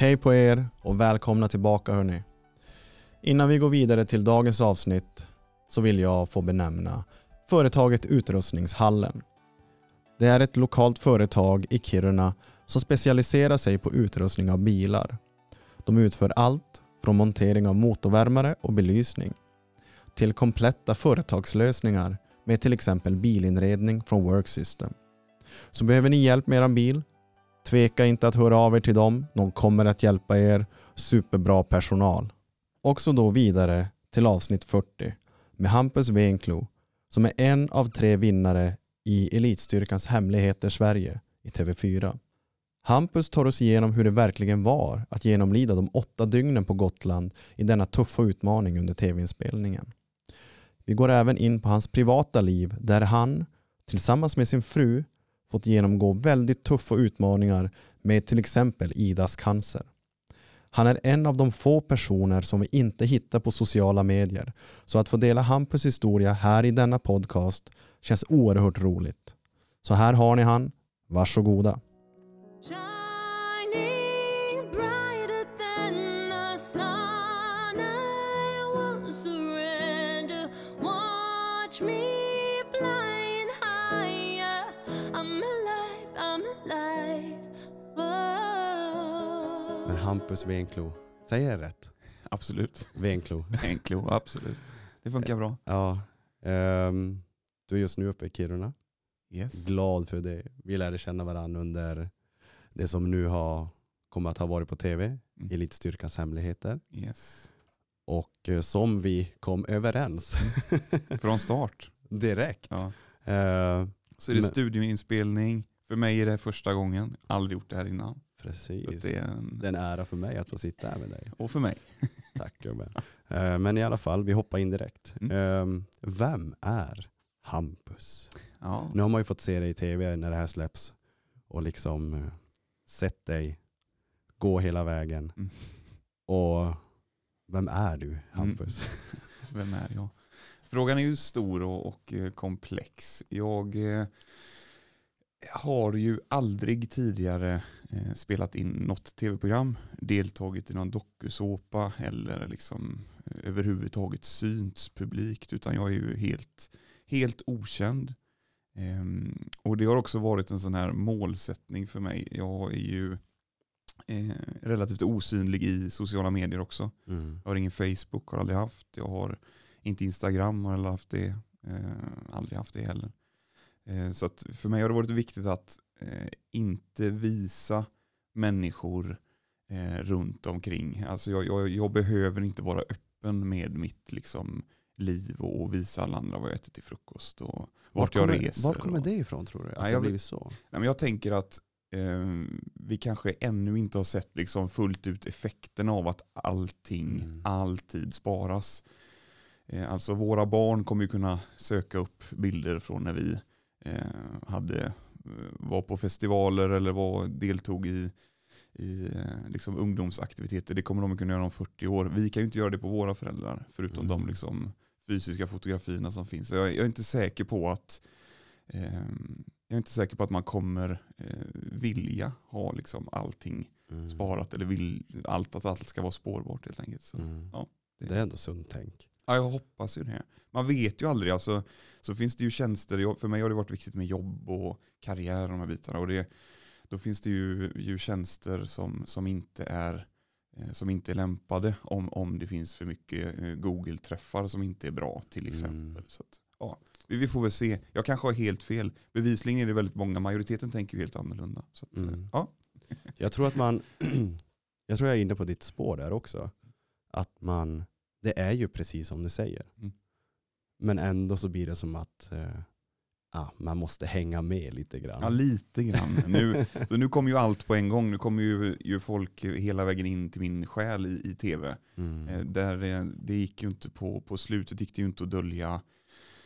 Hej på er och välkomna tillbaka hörni. Innan vi går vidare till dagens avsnitt så vill jag få benämna företaget Utrustningshallen. Det är ett lokalt företag i Kiruna som specialiserar sig på utrustning av bilar. De utför allt från montering av motorvärmare och belysning till kompletta företagslösningar med till exempel bilinredning från Worksystem. Så behöver ni hjälp med er bil? Tveka inte att höra av er till dem. De kommer att hjälpa er. Superbra personal. Och så då vidare till avsnitt 40 med Hampus Wenklo som är en av tre vinnare i Elitstyrkans Hemligheter Sverige i TV4. Hampus tar oss igenom hur det verkligen var att genomlida de åtta dygnen på Gotland i denna tuffa utmaning under tv-inspelningen. Vi går även in på hans privata liv där han, tillsammans med sin fru, fått genomgå väldigt tuffa utmaningar med till exempel Idas cancer. Han är en av de få personer som vi inte hittar på sociala medier, så att få dela Hampus historia här i denna podcast känns oerhört roligt. Så här har ni han, varsågoda. Hampus Wenklo, säger jag rätt? Absolut. Wenklo. Enklo, absolut. Det funkar bra. Ja. ehm, du är just nu uppe i Kiruna. Yes. Glad för det. Vi lärde känna varandra under det som nu har, kommer att ha varit på tv, Mm. Elitstyrkans hemligheter. Yes. Och eh, som vi kom överens Från start. direkt. Ja. Eh, Så är det Men- studioinspelning. För mig är det första gången. Aldrig gjort det här innan. Så precis. att det är en... Det är en ära för mig att få sitta här med dig. Och för mig. Tack gubben. Eh, Men i alla fall, vi hoppar in direkt. Mm. Eh, Vem är Hampus? Ja. Nu har man ju fått se dig i tv när det här släpps och liksom eh, sett dig gå hela vägen. Mm. Och vem är du Hampus? Vem är jag? Frågan är ju stor och, och eh, komplex. Jag eh, har ju aldrig tidigare spelat in något tv-program, deltagit i någon dokusåpa eller liksom eh, överhuvudtaget synts publikt, utan jag är ju helt, helt okänd. Ehm, och det har också varit en sån här målsättning för mig. Jag är ju eh, relativt osynlig i sociala medier också. Mm. Jag har ingen Facebook, har aldrig haft. Jag har inte Instagram, har aldrig haft det. Eh, aldrig haft det heller. Eh, så att för mig har det varit viktigt att eh, inte visa människor eh, runt omkring. Alltså jag, jag, jag behöver inte vara öppen med mitt liksom, liv och, och visa alla andra vad jag äter till frukost och vart jag kommer, reser. Var kommer och, det ifrån tror du? Att det jag blivit så? Nej, men jag tänker att eh, vi kanske ännu inte har sett liksom fullt ut effekten av att allting Mm. alltid sparas. Eh, alltså våra barn kommer ju kunna söka upp bilder från när vi eh, hade, var på festivaler eller var, deltog i, i eh, liksom ungdomsaktiviteter. Det kommer de att kunna göra om 40 år. Vi kan ju inte göra det på våra föräldrar förutom Mm. de liksom fysiska fotografierna som finns. Jag, jag är inte säker på att ehm, jag är inte säker på att man kommer eh, vilja ha liksom allting Mm. sparat eller vill allt att allt ska vara spårbart helt enkelt. Så. Mm. ja, det- Det är ändå sunt tänk. Ja, jag hoppas ju det. Man vet ju aldrig. Alltså, så finns det ju tjänster. För mig har det varit viktigt med jobb och karriär och de här bitarna. Och det, då finns det ju, ju tjänster som, som, inte är, eh, som inte är lämpade om, om det finns för mycket eh, Google-träffar som inte är bra till exempel. Mm. Så att, ja, vi, får väl se. Jag kanske har helt fel. Bevisligen är det väldigt många. Majoriteten tänker ju helt annorlunda. Så att, Mm. ja. Jag tror att man, jag tror jag är inne på ditt spår där också. Att man, det är ju precis som du säger. Mm. Men ändå så blir det som att eh, ja, man måste hänga med lite grann. Ja, lite grann. Nu, så nu kommer ju allt på en gång. Nu kommer ju, ju folk hela vägen in till min själ i, i tv. Mm. Eh, Där eh, det gick ju inte på, på slutet gick det ju inte att dölja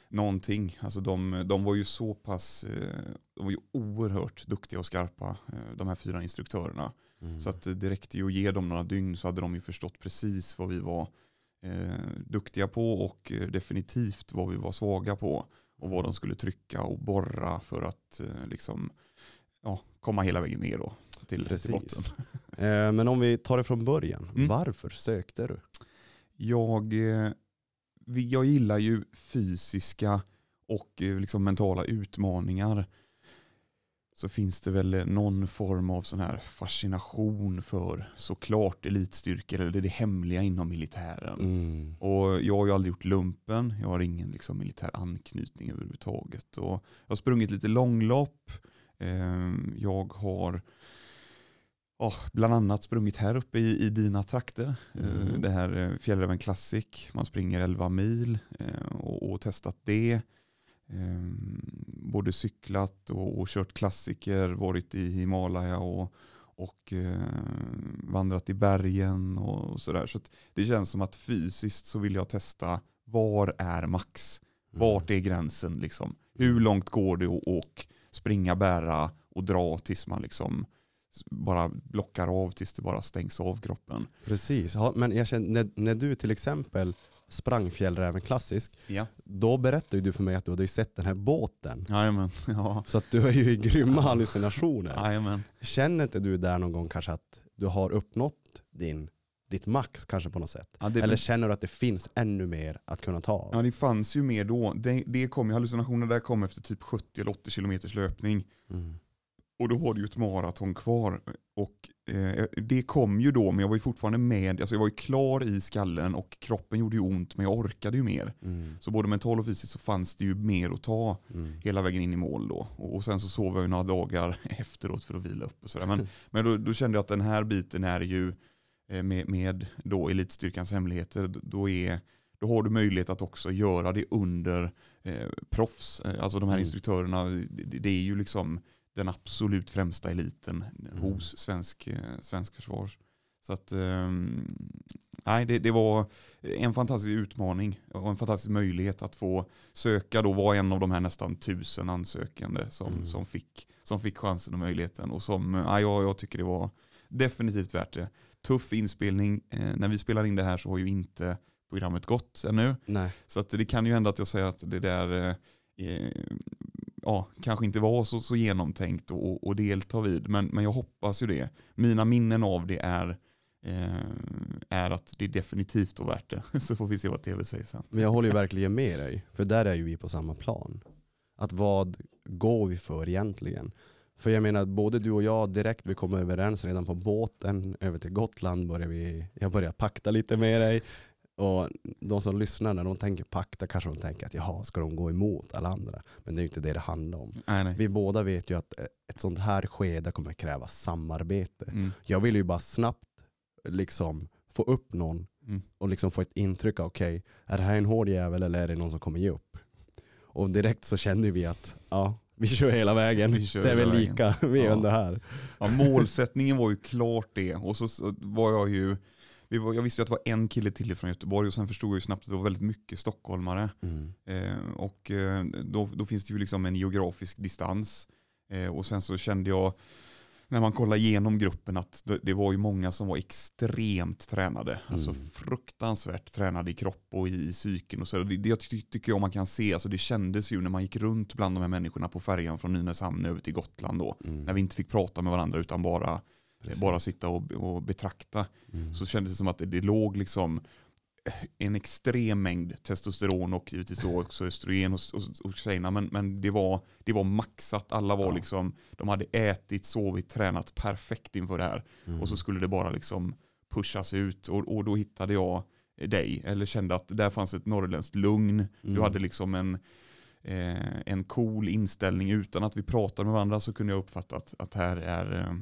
någonting. Alltså de, de var ju så pass, eh, de var ju oerhört duktiga och skarpa, eh, de här fyra instruktörerna. Mm. Så att det räckte ju att ge dem några dygn så hade de ju förstått precis vad vi var duktiga på och eh, definitivt vad vi var svaga på. Och vad de skulle trycka och borra för att eh, liksom, ja, komma hela vägen ner då. till, till botten. Eh, men om vi tar det från början. Mm. Varför sökte du? Jag, eh, jag gillar ju fysiska och eh, liksom mentala utmaningar. Så finns det väl någon form av sån här fascination för såklart elitstyrkor eller det hemliga inom militären. Mm. Och jag har ju aldrig gjort lumpen, jag har ingen liksom militär anknytning överhuvudtaget. Och jag har sprungit lite långlopp, Ehm, jag har ja, bland annat sprungit här uppe i, i dina trakter. Eh, Mm. Det här eh, Fjällräven Classic, man springer 11 mil eh, och, och testat det. Ehm, Både cyklat och, och kört klassiker, varit i Himalaya och, och eh, vandrat i bergen och, sådär. Så att det känns som att fysiskt så vill jag testa var är max? Vart är gränsen liksom? Hur långt går det att och springa, bära och dra tills man liksom bara blockar av tills det bara stängs av kroppen. Precis, ja, men jag känner, när, när du till exempel sprang Fjällräven klassisk, Ja. då berättade du för mig att du hade sett den här båten. Jajamän. Ja. Så att du är ju i grymma hallucinationer. Jajamän. Känner inte du där någon gång kanske att du har uppnått din, ditt max kanske på något sätt? Ja, Eller känner du att det finns ännu mer att kunna ta av? ja, det fanns ju mer då. Det, det kom, ju- hallucinationer där kom efter typ 70 eller 80 kilometers löpning. Mm. Och då var det ju ett maraton kvar. Och eh, det kom ju då, men jag var ju fortfarande med. Alltså jag var ju klar i skallen och kroppen gjorde ju ont, men jag orkade ju mer. Mm. Så både mentalt och fysiskt så fanns det ju mer att ta Mm. hela vägen in i mål då. Och, och sen så sov jag ju några dagar efteråt för att vila upp och sådär. Men, men då, då kände jag att den här biten är ju eh, med, med då elitstyrkans hemligheter, då, är, då har du möjlighet att också göra det under eh, proffs. Eh, Alltså de här Mm. instruktörerna, det, det är ju liksom den absolut främsta eliten hos svensk, eh, svensk försvar. Så att, ehm, nej, det, det var en fantastisk utmaning och en fantastisk möjlighet att få söka då var en av de här nästan tusen ansökande som, Mm. som, fick, som fick chansen och möjligheten. Och som, ja, jag, tycker det var definitivt värt det. Tuff inspelning. Eh, när vi spelar in det här så har ju inte programmet gått ännu. Nej. Så att det kan ju hända att jag säger att det där eh, eh, ja, kanske inte var så, så genomtänkt och, och delta vid. Men, men jag hoppas ju det. Mina minnen av det är, eh, är att det är definitivt var värt det. Så får vi se vad tv säger sen. Men jag håller ju verkligen med dig, för där är ju vi på samma plan. Att vad går vi för egentligen? För jag menar, både du och jag direkt, vi kom överens redan på båten över till Gotland, började vi, jag började pakta lite med dig. Och de som lyssnar, när de tänker pakta kanske de tänker att jaha, ska de gå emot alla andra? Men det är ju inte det det handlar om. Nej, nej. Vi båda vet ju att ett sånt här skede kommer kräva samarbete. Mm. Jag vill ju bara snabbt liksom få upp någon Mm. och liksom få ett intryck av okej, är det här en hård jävel eller är det någon som kommer ge upp? Och direkt så kände vi att ja, vi kör hela vägen. Vi det är väl lika, vi är Ja. ändå här. Ja, målsättningen var ju klart det. Och så var jag ju, vi var, jag visste ju att det var en kille till från Göteborg och sen förstod jag ju snabbt att det var väldigt mycket stockholmare. Eh, och eh, då, då finns det ju liksom en geografisk distans. Eh, och sen så kände jag, när man kollar igenom gruppen, att det, det var ju många som var extremt tränade. Alltså Mm. fruktansvärt tränade i kropp och i, i psyken. Och så. Det, det ty, tycker jag man kan se, alltså det kändes ju när man gick runt bland de här människorna på färjan från Nynäshamn över till Gotland då. Mm. När vi inte fick prata med varandra utan bara, Precis. bara sitta och, och betrakta Mm. så kändes det som att det, det låg liksom en extrem mängd testosteron och givetvis då också östrogen hos, hos, hos tjejerna. Men, men det, var, det var maxat. Alla var Ja. liksom, de hade ätit, sovit, tränat perfekt inför det här. Mm. Och så skulle det bara liksom pushas ut. Och, och då hittade jag dig, eller kände att där fanns ett norrländskt lugn. Du Mm. hade liksom en, eh, en cool inställning utan att vi pratade med varandra så kunde jag uppfatta att, att här är eh,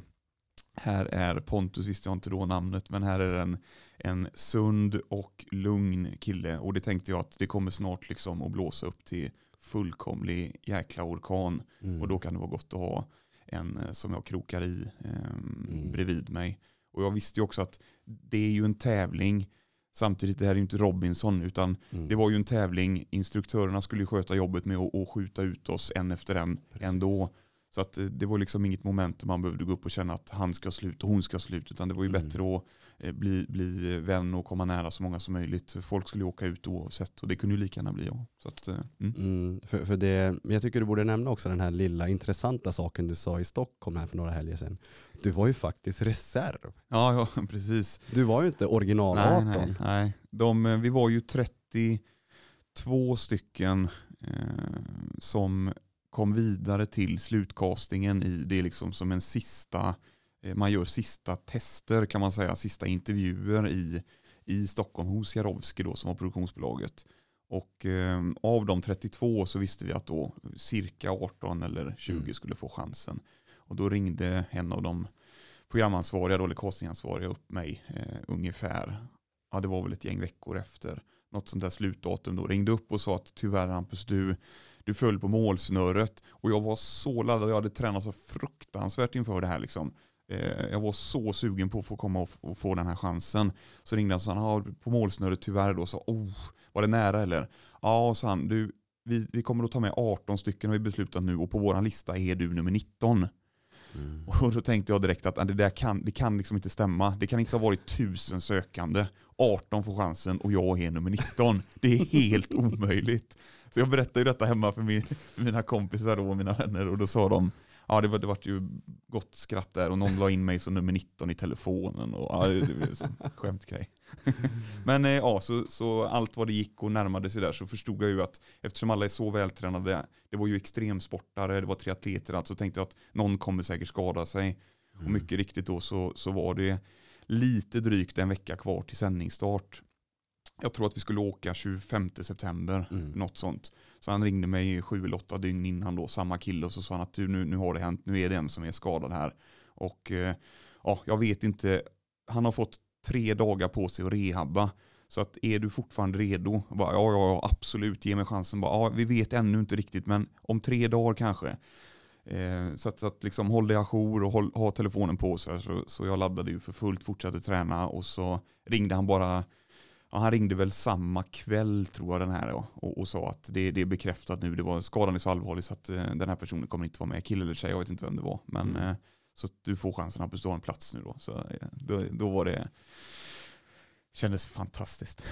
här är Pontus, visste jag inte då namnet, men här är en, en sund och lugn kille. Och det tänkte jag att det kommer snart liksom att blåsa upp till fullkomlig jäkla orkan. Mm. Och då kan det vara gott att ha en eh, som jag krokar i ehm, Mm. bredvid mig. Och jag visste ju också att det är ju en tävling. Samtidigt, det här är ju inte Robinson, utan Mm. det var ju en tävling. Instruktörerna skulle ju sköta jobbet med att, att skjuta ut oss en efter en Precis. ändå. Så att eh, det var liksom inget moment man behövde gå upp och känna att han ska slut och hon ska slut. Utan det var ju Mm. bättre att eh, bli, bli vän och komma nära så många som möjligt. Folk skulle ju åka ut oavsett och det kunde ju lika gärna bli jag. Så att, eh, mm. Mm, för, för det, jag tycker du borde nämna också den här lilla intressanta saken du sa i Stockholm här för några helger sedan. Du var ju faktiskt reserv. Ja, ja, precis. Du var ju inte original Nej, 18. nej, nej. De, vi var ju 32 stycken eh, som kom vidare till slutcastingen i det är liksom som en sista, eh, man gör sista tester kan man säga, sista intervjuer i, i Stockholm hos Jarowski då som var produktionsbolaget. Och eh, av de 32 så visste vi att då cirka 18 eller 20 Mm. skulle få chansen. Och då ringde en av de programansvariga, då, eller castingansvariga upp mig eh, ungefär, ja det var väl ett gäng veckor efter något sånt där slutdatum då, ringde upp och sa att tyvärr Hampus du, du föll på målsnöret. Och jag var så laddad, jag hade tränat så fruktansvärt inför det här liksom. Eh, jag var så sugen på att få komma och, få den här chansen. Så ringde han och sa, "Ja, på målsnöret tyvärr då, så, oh, var det nära eller? Ja, sa han, du, vi, vi kommer att ta med 18 stycken har vi beslutat nu och på våran lista är du nummer 19. Mm. Och då tänkte jag direkt att det där kan, det kan liksom inte stämma. Det kan inte ha varit tusen sökande. 18 får chansen och jag är nummer 19. Det är helt omöjligt. Så jag berättade ju detta hemma för, min, mina kompisar och mina vänner och då sa de Ja det var, det var ju gott skratt där och någon la in mig som nummer 19 i telefonen och ja, det, var en skämtgrej. Men eh, ja, så, så allt vad det gick och närmade sig där så förstod jag ju att eftersom alla är så vältränade, det var ju extremsportare, det var triatleter, alltså tänkte jag att någon kommer säkert skada sig. Och mycket riktigt då så, så var det lite drygt en vecka kvar till sändningsstart. Jag tror att vi skulle åka 25 september, Mm. något sånt. Så han ringde mig sju eller åtta dygn innan då, samma kille, och så sa han att du, nu, nu har det hänt, nu är det en som är skadad här. Och eh, ja, jag vet inte, han har fått tre dagar på sig att rehabba. Så att är du fortfarande redo? Jag Bara, ja, ja, ja, absolut, ge mig chansen. Bara, ja, vi vet ännu inte riktigt, men om tre dagar kanske. Eh, så att, så att liksom håll dig ajour och håll, ha telefonen på sig. Så, så jag laddade ju för fullt, fortsatte träna och så ringde han bara, ja, han ringde väl samma kväll tror jag den här ja, och, och sa att det, det är bekräftat nu, det var, skadan är så allvarlig så att eh, den här personen kommer inte vara med, kille eller tjej, jag vet inte vem det var. Men Mm. eh, så att du får chansen du har en plats nu då. Så eh, då, då var det, kändes fantastiskt.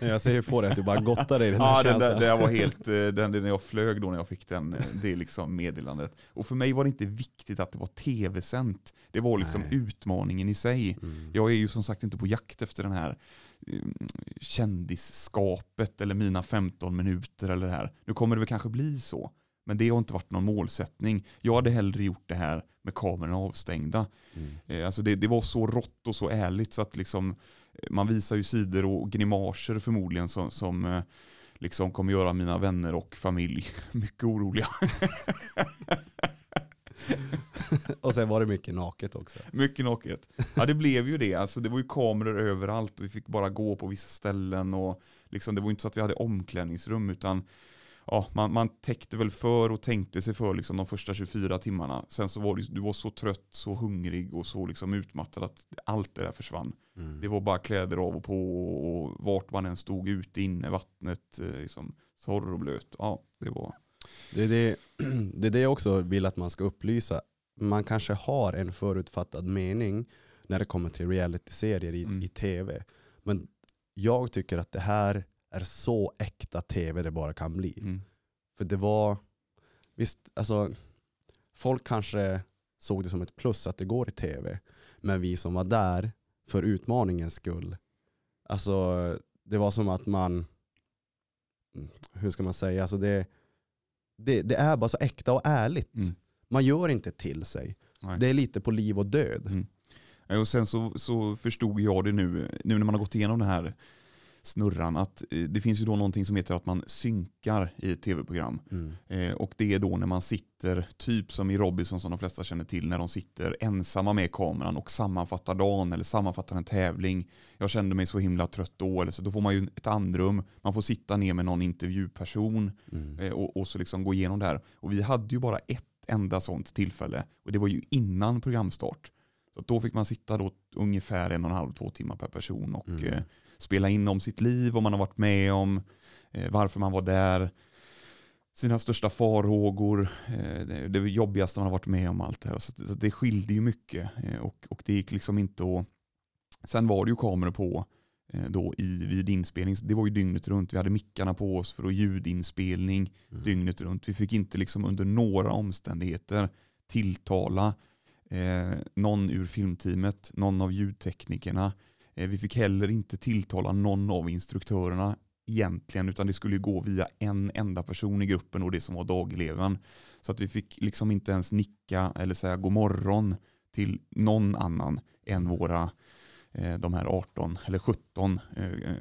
Jag ser ju på dig att du bara gottar dig i den Ja, här den där, känslan. det där var helt, eh, den, den när jag flög då när jag fick den, eh, det liksom meddelandet. Och för mig var det inte viktigt att det var tv-sänt. Det var liksom Nej. utmaningen i sig. Mm. Jag är ju som sagt inte på jakt efter den här mm, kändisskapet eller mina 15 minuter eller det här. Nu kommer det väl kanske bli så. Men det har inte varit någon målsättning. Jag hade hellre gjort det här med kamerorna avstängda. Mm. Eh, Alltså det, det var så rått och så ärligt så att liksom, man visar ju sidor och grimaser förmodligen som, som eh, liksom kommer göra mina vänner och familj mycket oroliga. Och sen var det mycket naket också. mycket naket. Ja det blev ju det, alltså det var ju kameror överallt och vi fick bara gå på vissa ställen och liksom, det var inte så att vi hade omklädningsrum utan ja, man, man täckte väl för och tänkte sig för liksom de första 24 timmarna. Sen så var det, du var så trött, så hungrig och så liksom utmattad att allt det där försvann. Mm. Det var bara kläder av och på och vart man än stod ute, inne, vattnet, eh, liksom, torr och blöt. Ja, det var... Det är det, det är det jag också vill att man ska upplysa. Man kanske har en förutfattad mening när det kommer till realityserier i, Mm. i tv. Men jag tycker att det här är så äkta tv det bara kan bli. Mm. För det var, visst, alltså folk kanske såg det som ett plus att det går i tv. Men vi som var där för utmaningens skull, alltså det var som att man, mm, hur ska man säga, alltså det, det, det är bara så äkta och ärligt. Mm. Man gör inte till sig. Nej. Det är lite på liv och död. Mm. Eh, Och sen så, så förstod jag det nu, nu när man har gått igenom den här snurran, att eh, det finns ju då någonting som heter att man synkar i ett tv-program. Mm. Eh, och det är då när man sitter, typ som i Robinson som de flesta känner till, när de sitter ensamma med kameran och sammanfattar dagen eller sammanfattar en tävling. Jag kände mig så himla trött då, eller så då får man ju ett andrum, man får sitta ner med någon intervjuperson Mm. eh, och, och så liksom gå igenom det här. Och vi hade ju bara ett enda sånt tillfälle och det var ju innan programstart. Så då fick man sitta då ungefär en och en halv, två timmar per person och Mm. Spela in om sitt liv, vad man har varit med om, eh, varför man var där. sina största farhågor, eh, det, jobbigaste man har varit med om allt det här. Så, det skilde ju mycket eh, och, och det gick liksom inte att... Sen var det ju kameror på då i, vid inspelning, så det var ju dygnet runt. Vi hade mickarna på oss för att ljudinspelning Mm. dygnet runt. Vi fick inte liksom under några omständigheter tilltala eh, någon ur filmteamet, någon av ljudteknikerna. Eh, vi fick heller inte tilltala någon av instruktörerna egentligen, utan det skulle gå via en enda person i gruppen och det som var dageleven. Så att vi fick liksom inte ens nicka eller säga god morgon till någon annan än våra de här 18 eller 17 eh, eh,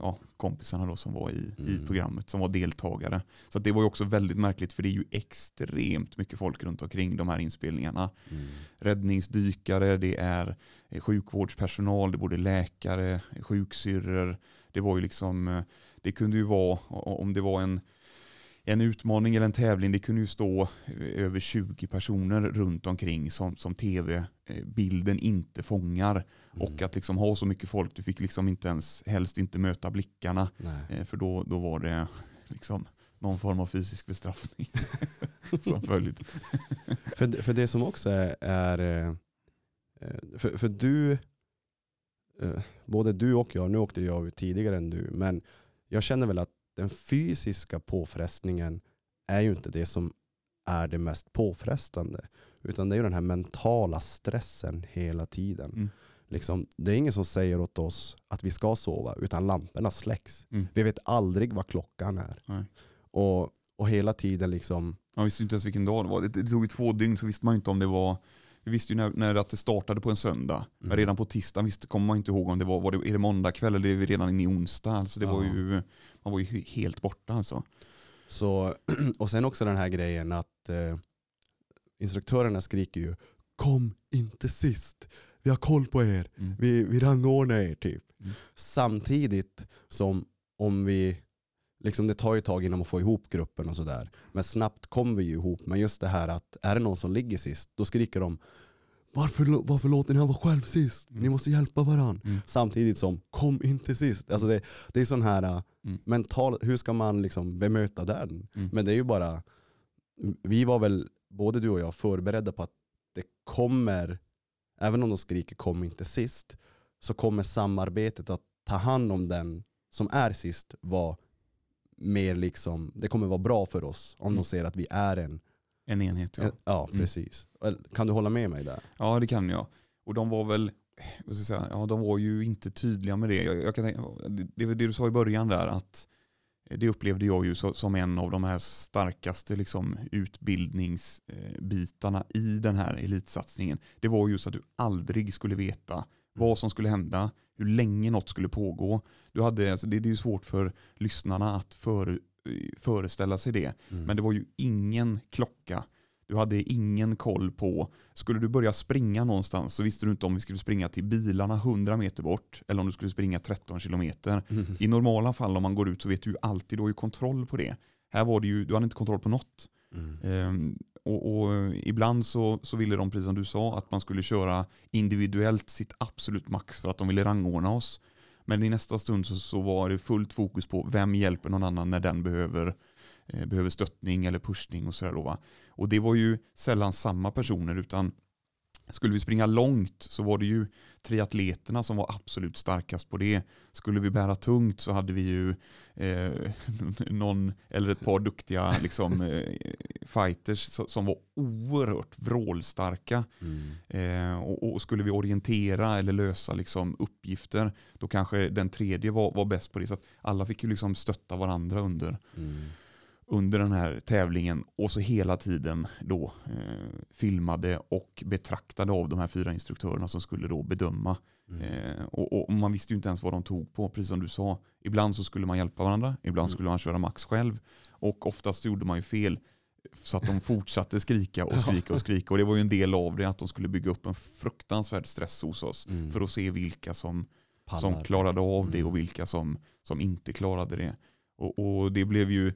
ja, kompisarna då som var i, i Mm. programmet, som var deltagare. Så det var ju också väldigt märkligt för det är ju extremt mycket folk runt omkring de här inspelningarna. Mm. Räddningsdykare, det är eh, sjukvårdspersonal, det är både läkare, sjuksyrror. Det var ju liksom, eh, det kunde ju vara, om det var en, en utmaning eller en tävling, det kunde ju stå eh, över 20 personer runt omkring som, som tv-bilden inte fångar. Och Mm. att liksom ha så mycket folk, du fick liksom inte ens, helst inte möta blickarna. Nej. Eh, För då, då var det liksom någon form av fysisk bestraffning som följd. För, för det som också är, är eh, eh, för, för du, eh, både du och jag, nu åkte jag ut tidigare än du, men jag känner väl att den fysiska påfrestningen är ju inte det som är det mest påfrestande. Utan det är ju den här mentala stressen hela tiden. Mm. Liksom, det är ingen som säger åt oss att vi ska sova, utan lamporna släcks. Mm. Vi vet aldrig vad klockan är. Nej. Och, och hela tiden liksom, Man visste inte ens vilken dag det var. Det, det tog ju två dygn så visste man inte om det var vi visste ju när, när att det startade på en söndag. Men Mm. redan på tisdagen visste, kommer man inte ihåg om det var, var det, är det måndag kväll eller är vi redan inne i onsdag. Alltså det var Ja. ju, man var ju helt borta alltså. Så, och sen också den här grejen att eh, instruktörerna skriker ju Kom inte sist, vi har koll på er, Mm. vi, vi rangordnar er typ. Mm. Samtidigt som om vi, liksom det tar ju tag innan man får ihop gruppen och sådär. Men snabbt kommer vi ju ihop. Men just det här att är det någon som ligger sist, då skriker de varför, varför låter ni han vara själv sist? Ni Mm. måste hjälpa varandra. Mm. Samtidigt som kom inte sist. Alltså det, det är sån här äh, Mm. mental, hur ska man liksom bemöta den? Mm. Men det är ju bara, vi var väl både du och jag förberedda på att det kommer, även om de skriker kom inte sist, så kommer samarbetet att ta hand om den som är sist vara mer liksom, det kommer vara bra för oss om Mm. de ser att vi är en, En enhet ja. en ja Mm. precis. Eller, Kan du hålla med mig där? Ja det kan jag. Och de var väl, vad ska jag säga, ja, de var ju inte tydliga med det. Jag, jag kan tänka, det, det det du sa i början där att eh, det upplevde jag ju som en av de här starkaste liksom, utbildningsbitarna i den här elitsatsningen. Det var ju så att du aldrig skulle veta vad som skulle hända, hur länge något skulle pågå. Du hade, alltså det, det är ju svårt för lyssnarna att för, föreställa sig det. Mm. Men det var ju ingen klocka. Du hade ingen koll på, skulle du börja springa någonstans så visste du inte om vi skulle springa till bilarna 100 meter bort eller om du skulle springa 13 kilometer. Mm. I normala fall om man går ut så vet du ju alltid, du har ju kontroll på det. Här var det ju, du hade inte kontroll på något. Mm. Ehm, och, och eh, ibland så, så ville de, precis som du sa, att man skulle köra individuellt sitt absolut max för att de ville rangordna oss. Men i nästa stund så, så var det fullt fokus på vem hjälper någon annan när den behöver, eh, behöver stöttning eller pushning och sådär. då, va. Och det var ju sällan samma personer utan skulle vi springa långt så var det ju triatleterna som var absolut starkast på det. Skulle vi bära tungt så hade vi ju eh, någon eller ett par duktiga liksom, eh, fighters so- som var oerhört vrålstarka. Mm. Eh, och, och skulle vi orientera eller lösa liksom, uppgifter då kanske den tredje var, var bäst på det. Så att alla fick ju liksom stötta varandra under, Mm. Under den här tävlingen och så hela tiden då eh, filmade och betraktade av de här fyra instruktörerna som skulle då bedöma. Mm. Eh, och, och man visste ju inte ens vad de tog på, precis som du sa. Ibland så skulle man hjälpa varandra, ibland Mm. skulle man köra max själv och oftast gjorde man ju fel så att de fortsatte skrika och skrika och skrika och det var ju en del av det att de skulle bygga upp en fruktansvärd stress hos oss Mm. för att se vilka som som klarade av det Mm. och vilka som, som inte klarade det. Och, och det blev ju,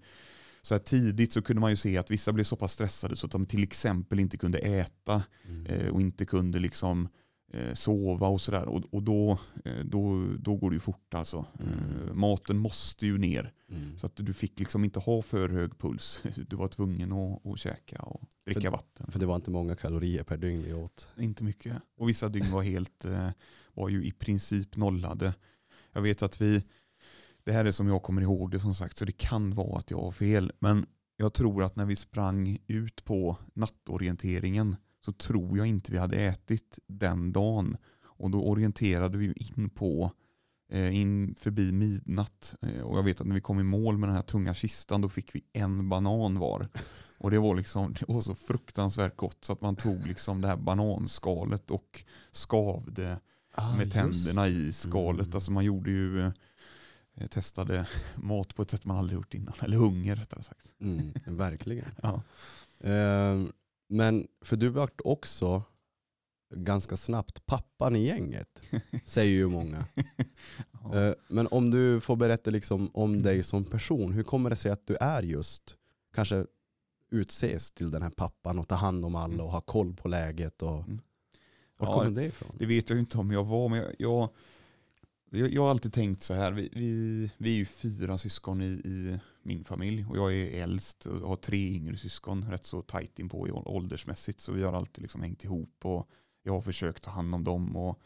så här tidigt så kunde man ju se att vissa blev så pass stressade så att de till exempel inte kunde äta Mm. eh, och inte kunde liksom eh, sova och sådär. Och, och då, eh, då, då går det ju fort alltså. Mm. Eh, maten måste ju ner. Mm. Så att du fick liksom inte ha för hög puls. Du var tvungen att, att käka och dricka För- vatten. För det var inte många kalorier per dygn vi åt. Inte mycket. Och vissa dygn var helt, eh, var ju i princip nollade. Jag vet att vi, det här är som jag kommer ihåg det som sagt, så det kan vara att jag har fel. Men jag tror att när vi sprang ut på nattorienteringen så tror jag inte vi hade ätit den dagen. Och då orienterade vi in på eh, in förbi midnatt. Eh, Och jag vet att när vi kom i mål med den här tunga kistan då fick vi en banan var. Och det var, liksom, det var så fruktansvärt gott så att man tog liksom det här bananskalet och skavde Ah, med tänderna i skalet. Mm. Alltså man gjorde ju, testade mat på ett sätt man aldrig gjort innan. Eller hunger rättare sagt. Mm, verkligen. Ja. Ehm, men för du vart också ganska snabbt pappan i gänget, säger ju många. Ja. Eh, men om du får berätta liksom om dig som person, hur kommer det sig att du är just, kanske utses till den här pappan och ta hand om alla och ha koll på läget? Och, Mm. Var Ja, kommer det ifrån? Det vet jag inte om jag var, men jag, jag, jag, jag har alltid tänkt så här. Vi, vi, vi är ju fyra syskon i, i min familj och jag är äldst och har tre yngre syskon rätt så tajt in på i ål- åldersmässigt. Så vi har alltid liksom hängt ihop och jag har försökt ta hand om dem. Och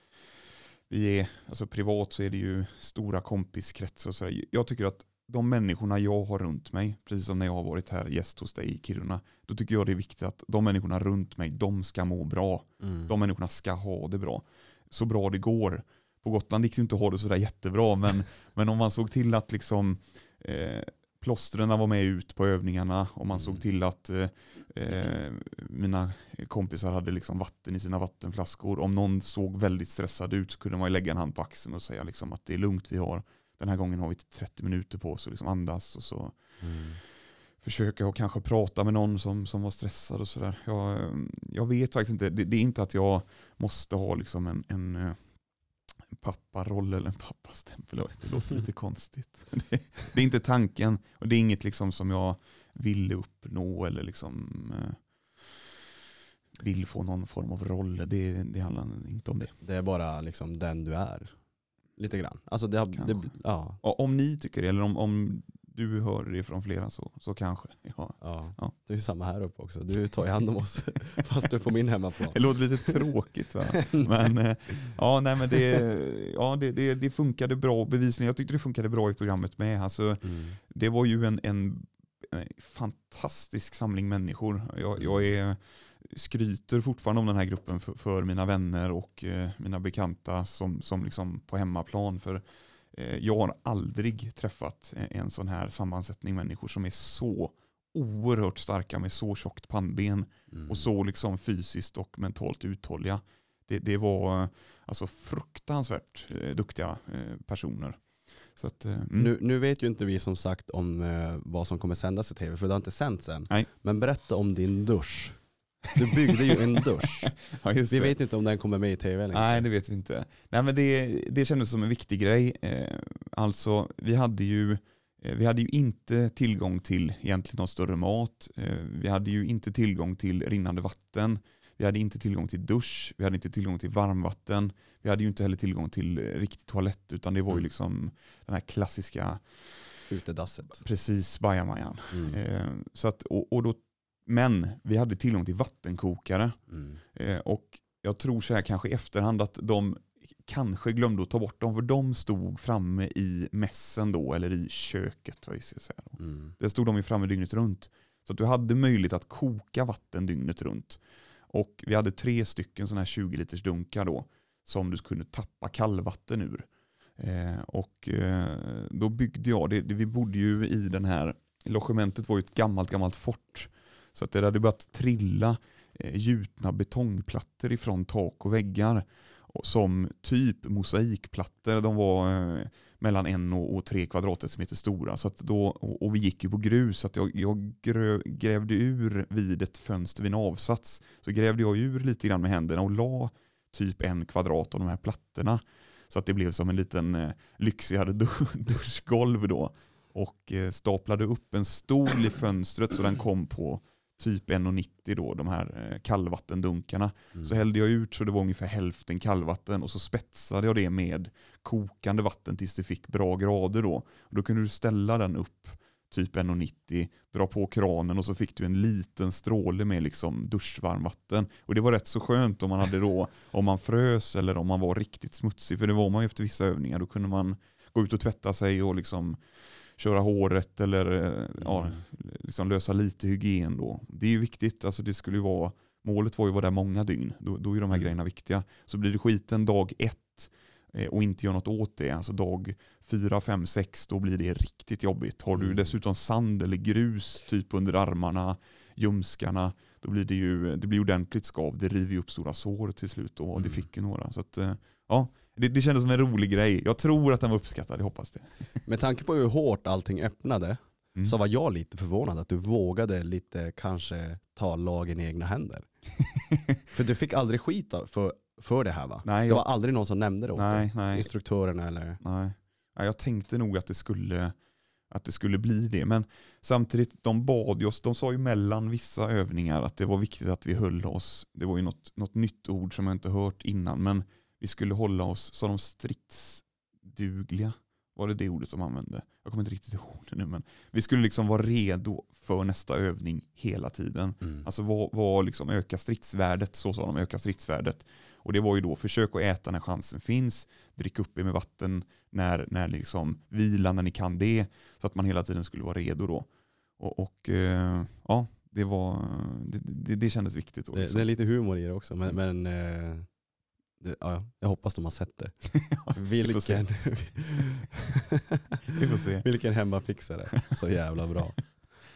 vi är, alltså privat så är det ju stora kompiskretsar och sådär. Jag tycker att de människorna jag har runt mig, precis som när jag har varit här gäst hos dig i Kiruna, då tycker jag det är viktigt att de människorna runt mig, de ska må bra. Mm. De människorna ska ha det bra. Så bra det går. På Gotland gick det inte att ha det sådär jättebra, men, men om man såg till att liksom eh, plåstren var med ut på övningarna och man såg Mm. till att eh, mina kompisar hade liksom vatten i sina vattenflaskor. Om någon såg väldigt stressad ut så kunde man lägga en hand på axeln och säga liksom att det är lugnt, vi har den här gången har vi 30 minuter på oss att liksom andas och så Mm. försöka och kanske prata med någon som, som var stressad och sådär. Jag, jag vet faktiskt inte, det, det är inte att jag måste ha liksom en, en, eh, en papparoll eller en pappastämpel. Det låter lite konstigt. Det, det är inte tanken och det är inget liksom som jag vill uppnå eller liksom eh, vill få någon form av roll. Det, det handlar inte om det. Det är bara liksom den du är. Lite grann. Alltså det, har, det, ja, om ni tycker det eller om, om du hör det från flera så, så kanske. Ja. ja. Ja. Det är ju samma här uppe också. Du tar ju hand om oss fast du är på min hemmaplan. Det låter lite tråkigt va? Men, eh, ja, nej, men det, ja, det, det, det funkade bra bevisligen. Jag tyckte det funkade bra i programmet med. Alltså, Mm. det var ju en, en, en fantastisk samling människor. Jag, jag är, skryter fortfarande om den här gruppen för, för mina vänner och eh, mina bekanta som, som liksom på hemmaplan. För jag har aldrig träffat en sån här sammansättning människor som är så oerhört starka med så tjockt pannben Mm. och så liksom fysiskt och mentalt uthålliga. Det, det var eh, alltså fruktansvärt eh, duktiga eh, personer. Så att, eh, mm. Nu, nu vet ju inte vi som sagt om eh, vad som kommer sändas i tv, för det har inte sänts än. Nej. Men berätta om din dusch. Du byggde ju en dusch. ja, Vi det. vet inte om den kommer med i tv eller inte. Nej, det vet vi inte. Nej, men det, det kändes som en viktig grej. Eh, alltså, vi hade ju eh, vi hade ju inte tillgång till egentligen någon större mat. Eh, Vi hade ju inte tillgång till rinnande vatten. Vi hade inte tillgång till dusch. Vi hade inte tillgång till varmvatten. Vi hade ju inte heller tillgång till riktig toalett utan det var ju Mm. liksom den här klassiska Utedasset. precis bajamajan. Mm. Så att, och, och då, men vi hade tillgång till vattenkokare. Mm. Eh, och jag tror så här kanske i efterhand att de kanske glömde att ta bort dem för de stod framme i mässen då eller i köket. Vad vi ska säga då. Mm. Där stod de ju framme dygnet runt. Så att du hade möjlighet att koka vatten dygnet runt. Och vi hade tre stycken sådana här 20 liters dunkar då som du kunde tappa kallvatten ur. Eh, och eh, då byggde jag, det, det, vi bodde ju i den här, logementet var ju ett gammalt, gammalt fort. Så att det hade börjat trilla eh, gjutna betongplattor ifrån tak och väggar. Som typ mosaikplattor. De var eh, mellan en och, och tre kvadratdecimeter stora. Så att då, och, och vi gick ju på grus. Så att jag, jag grö, grävde ur vid ett fönster vid en avsats. Så grävde jag ur lite grann med händerna och la typ en kvadrat av de här plattorna. Så att det blev som en liten eh, lyxigare duschgolv då. Och eh, staplade upp en stol i fönstret så den kom på typ 1,90 då, de här eh, kallvattendunkarna. Mm. Så hällde jag ut så det var ungefär hälften kallvatten och så spetsade jag det med kokande vatten tills det fick bra grader då. Och då kunde du ställa den upp typ 1,90, dra på kranen och så fick du en liten stråle med liksom duschvarmvatten. Och det var rätt så skönt om man hade då, om man frös eller om man var riktigt smutsig, för det var man ju efter vissa övningar, då kunde man gå ut och tvätta sig och liksom köra håret eller eh, ja, Mm. liksom lösa lite hygien då. Det är ju viktigt, alltså det skulle ju vara, målet var ju att vara där många dygn, då, då är de här Mm. grejerna viktiga. Så blir det skiten dag ett eh, och inte gör något åt det, alltså dag fyra, fem, sex, då blir det riktigt jobbigt. Har du Mm. dessutom sand eller grus typ under armarna, ljumskarna, då blir det ju det blir ordentligt skav. Det river ju upp stora sår till slut och det Mm. fick ju några. Så att, eh, ja, det, det kändes som en rolig grej. Jag tror att den var uppskattad, jag hoppas det. Med tanke på hur hårt allting öppnade Mm. så var jag lite förvånad att du vågade lite kanske ta lagen i egna händer. för du fick aldrig skit för, för det här va? Nej, Det jag, var aldrig någon som nämnde det åt nej, nej. Instruktörerna eller? Nej. Nej, jag tänkte nog att det skulle att det skulle bli det. Men samtidigt, de bad oss, de sa ju mellan vissa övningar att det var viktigt att vi höll oss, det var ju något, något nytt ord som jag inte hört innan, men vi skulle hålla oss, sa de stridsdugliga? Var det det ordet de använde? Jag kommer inte riktigt ihåg det nu, men vi skulle liksom vara redo för nästa övning hela tiden. Mm. Alltså vad, vad liksom öka stridsvärdet, så sa de, öka stridsvärdet. Och det var ju då, försök att äta när chansen finns, drick upp er med vatten när, när liksom, vila när ni kan det, så att man hela tiden skulle vara redo då. Och, och eh, ja, det, var, det, det, det kändes viktigt. Då, det, liksom. det är lite humor i det också, men, men eh, det, ja, jag hoppas de har sett det. vilken, Vi får se. vilken hemmafixare, så jävla bra.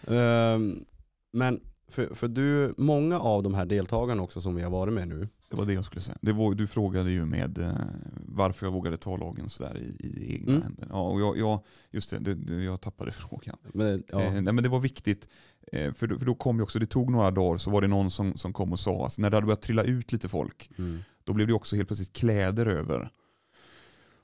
Ehm, men för, för du, många av de här deltagarna också som vi har varit med nu, Det var det jag skulle säga. Det var, du frågade ju med eh, varför jag vågade ta lagen sådär i, i egna Mm. händer. Ja, och jag, jag, just det, det, det, jag tappade frågan. men, ja, Eh, nej, men det var viktigt, eh, för, då, för då kom ju också, det tog några dagar, så var det någon som, som kom och sa, alltså, när det hade börjat trilla ut lite folk, mm, då blev det också helt plötsligt kläder över.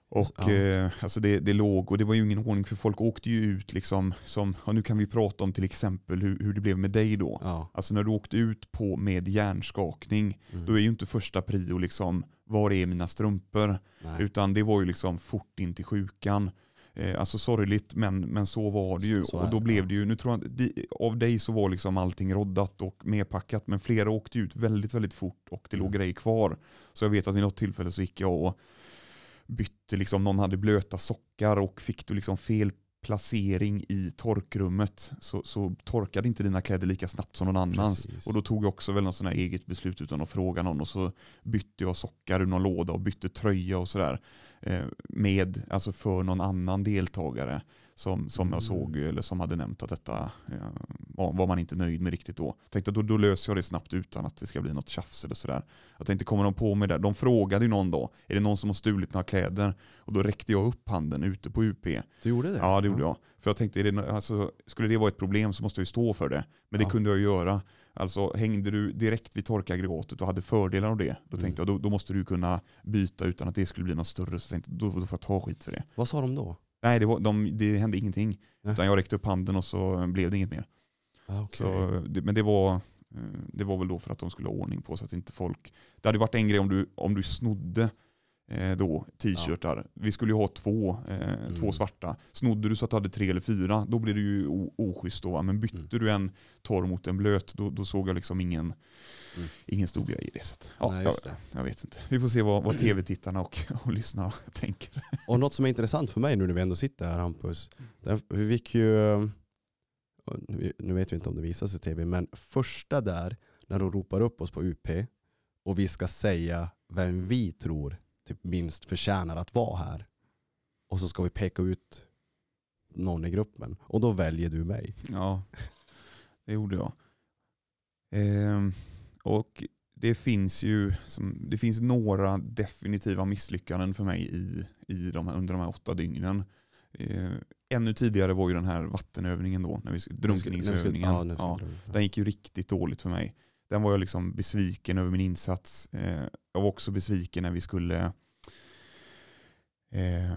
Och Ja. eh, alltså det, det låg, och det var ju ingen ordning för folk åkte ju ut liksom, som, nu kan vi prata om till exempel hur, hur det blev med dig då. ja, Alltså när du åkte ut på med hjärnskakning, mm, då är ju inte första prio liksom, var är mina strumpor? nej. Utan det var ju liksom fort in till sjukan. Eh, alltså sorgligt, men, men så var det ju. Så- så och då det, blev det ju, nu tror jag, av dig så var liksom allting roddat och medpackat, men flera åkte ut väldigt, väldigt fort och det låg Mm. grejer kvar. Så jag vet att vid något tillfälle så gick jag och bytte, liksom, någon hade blöta sockar och fick du liksom fel placering i torkrummet så, så torkade inte dina kläder lika snabbt som någon annans. Precis. Och då tog jag också väl något sån eget beslut utan att fråga någon och så bytte jag sockar ur någon låda och bytte tröja och sådär. Eh, med, alltså för någon annan deltagare som, som Mm. jag såg eller som hade nämnt att detta eh, var, man inte nöjd med riktigt då. Tänkte att då, då löser jag det snabbt utan att det ska bli något tjafs eller sådär. Jag tänkte kommer de på med det? De frågade ju någon dag, är det någon som har stulit några kläder? Och då räckte jag upp handen ute på UP. Du gjorde det? Ja det gjorde jag. För jag tänkte, det, alltså, skulle det vara ett problem så måste jag ju stå för det. Men det Ja. kunde jag ju göra. Alltså hängde du direkt vid torkaggregatet och hade fördelar av det, då Mm. tänkte jag då, då måste du kunna byta utan att det skulle bli något större. Så tänkte, då, då får jag ta skit för det. Vad sa de då? Nej, det, var, de, det hände ingenting. Nej. Utan jag räckte upp handen och så blev det inget mer. Ah, okej. Så, det, men det var, eh, det var väl då för att de skulle ha ordning på så att inte folk... Det hade varit en grej om du, om du snodde eh, då t-shirtar. Vi skulle ju ha två, eh, två Mm. svarta. Snodde du så att du hade tre eller fyra, då blir det ju oschysst då. va? Men bytte Mm. du en torr mot en blöt, då, då såg jag liksom ingen, Mm. ingen stor grej i det. Så att, ja, Nej, jag, jag vet inte. Vi får se vad, vad tv-tittarna och, och lyssnarna tänker. Och något som är intressant för mig nu när vi ändå sitter här Hampus, där vi fick ju, nu vet vi inte om det visas i tv, men första där när de ropar upp oss på UP och vi ska säga vem vi tror typ minst förtjänar att vara här. Och så ska vi peka ut någon i gruppen. Och då väljer du mig. Ja, det gjorde jag. Ehm, och det finns ju som, det finns några definitiva misslyckanden för mig i, i de här, under de här åtta dygnen. Eh, ännu tidigare var ju den här vattenövningen då, när vi, drunkningsövningen. Ja, den gick ju riktigt dåligt för mig. Den var jag liksom besviken över min insats. Eh, jag var också besviken när vi skulle eh,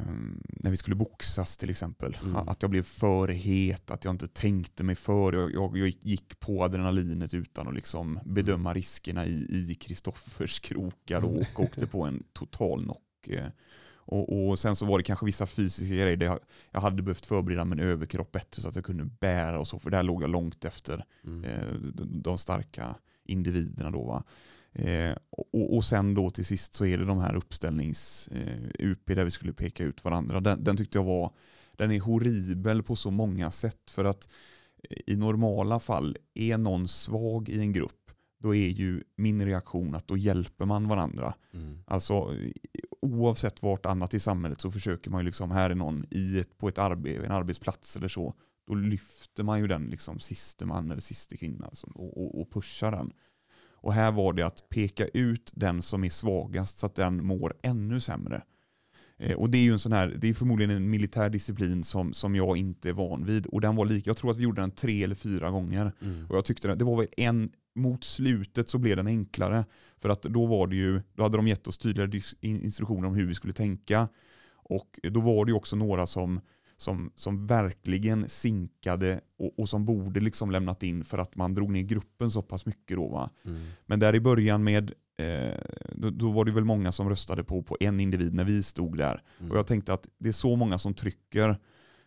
när vi skulle boxas till exempel. Mm. Att jag blev för het, att jag inte tänkte mig för. Jag, jag, jag gick på adrenalinet utan att liksom bedöma riskerna i Kristoffers krokar och, och åkte på en total knock. eh. Och, och sen så var det kanske vissa fysiska grejer där jag, jag hade behövt förbereda min överkropp bättre så att jag kunde bära och så, för där låg jag långt efter Mm. eh, de, de starka individerna då. Va? Eh, och, och sen då till sist så är det de här uppställnings-UP där vi skulle peka ut varandra. Den, den tyckte jag var, den är horribel på så många sätt för att i normala fall är någon svag i en grupp då är ju min reaktion att då hjälper man varandra. Mm. Alltså oavsett vart annat i samhället så försöker man ju liksom, här är någon i ett, på ett arbe, en arbetsplats eller så, då lyfter man ju den liksom siste man eller siste kvinna alltså, och, och, och pushar den. Och här var det att peka ut den som är svagast så att den mår ännu sämre. Eh, och det är ju en sån här, det är förmodligen en militär disciplin som, som jag inte är van vid. Och den var lika, jag tror att vi gjorde den tre eller fyra gånger. Mm. Och jag tyckte det, det var väl en, mot slutet så blev den enklare. För att då var det ju, då hade de gett oss tydligare instruktioner om hur vi skulle tänka. Och då var det ju också några som, som, som verkligen sinkade och, och som borde liksom lämnat in för att man drog ner gruppen så pass mycket då. Mm. Men där i början med, eh, då, då var det väl många som röstade på, på en individ när vi stod där. Mm. Och jag tänkte att det är så många som trycker.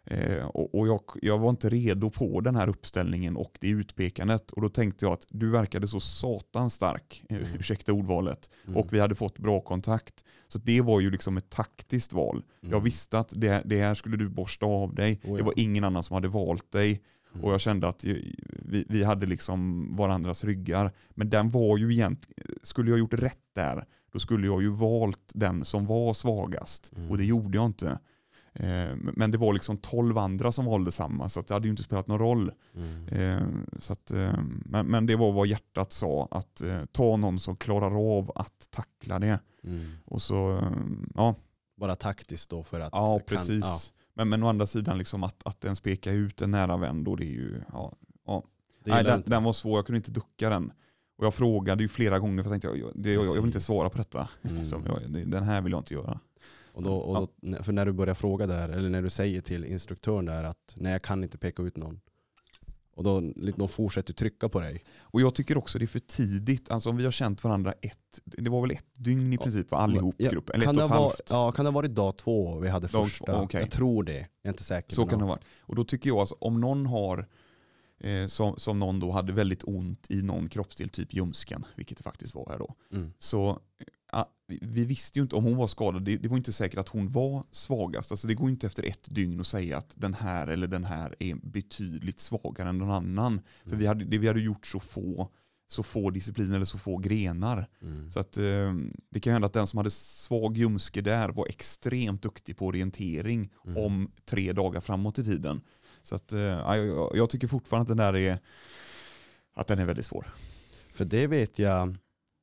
Eh, och och jag, jag var inte redo på den här uppställningen och det utpekandet. Och då tänkte jag att du verkade så satans stark, eh, Mm. ursäkta ordvalet. Mm. Och vi hade fått bra kontakt. Så det var ju liksom ett taktiskt val. Jag Mm. visste att det, det här skulle du borsta av dig. Oh ja. Det var ingen annan som hade valt dig. Mm. Och jag kände att vi, vi hade liksom varandras ryggar. Men den var ju egentligen, skulle jag gjort rätt där, då skulle jag ju valt den som var svagast. Mm. Och det gjorde jag inte. Eh, Men det var liksom 12 andra som valde samma, så det hade ju inte spelat någon roll. Mm. Eh, Så att, eh, men, men det var vad hjärtat sa, att ta någon som klarar av att tackla det. Mm. Och så, ja, Bara taktiskt då för att... ja kan- precis. ja, Men, men å andra sidan, liksom att, att ens peka ut en nära vän, då det är ju, ja, det Nej, den, den var svår, jag kunde inte ducka den. Och jag frågade ju flera gånger för jag tänkte jag, jag, jag, vill inte svara på detta. Mm. Så jag, den här vill jag inte göra. Och då, och då, för när du börjar fråga där, eller när du säger till instruktören där att nej jag kan inte peka ut någon. Och då de fortsätter trycka på dig. Och jag tycker också det är för tidigt, alltså om vi har känt varandra ett, det var väl ett dygn i princip för allihop Ja, gruppen, eller kan ett och ett halvt. Ja, kan det ha varit dag två vi hade Dag första? två, okej. Jag tror det. Jag är inte säker. Så kan det ha varit. Och då tycker jag alltså, om någon har, eh, som, som någon då hade väldigt ont i någon kroppsdel, typ ljumsken, vilket det faktiskt var här då, Mm. så vi- vi visste ju inte om hon var skadad. Det, det var inte säkert att hon var svagast. Alltså det går inte efter ett dygn att säga att den här eller den här är betydligt svagare än någon annan. För Mm. vi hade, det, vi hade gjort så få, så få discipliner eller så få grenar. Mm. Så att, eh, det kan hända att den som hade svag ljumske där var extremt duktig på orientering Mm. om tre dagar framåt i tiden. Så att, eh, ja, jag, jag- jag tycker fortfarande att den där är, att den är väldigt svår. För det vet jag,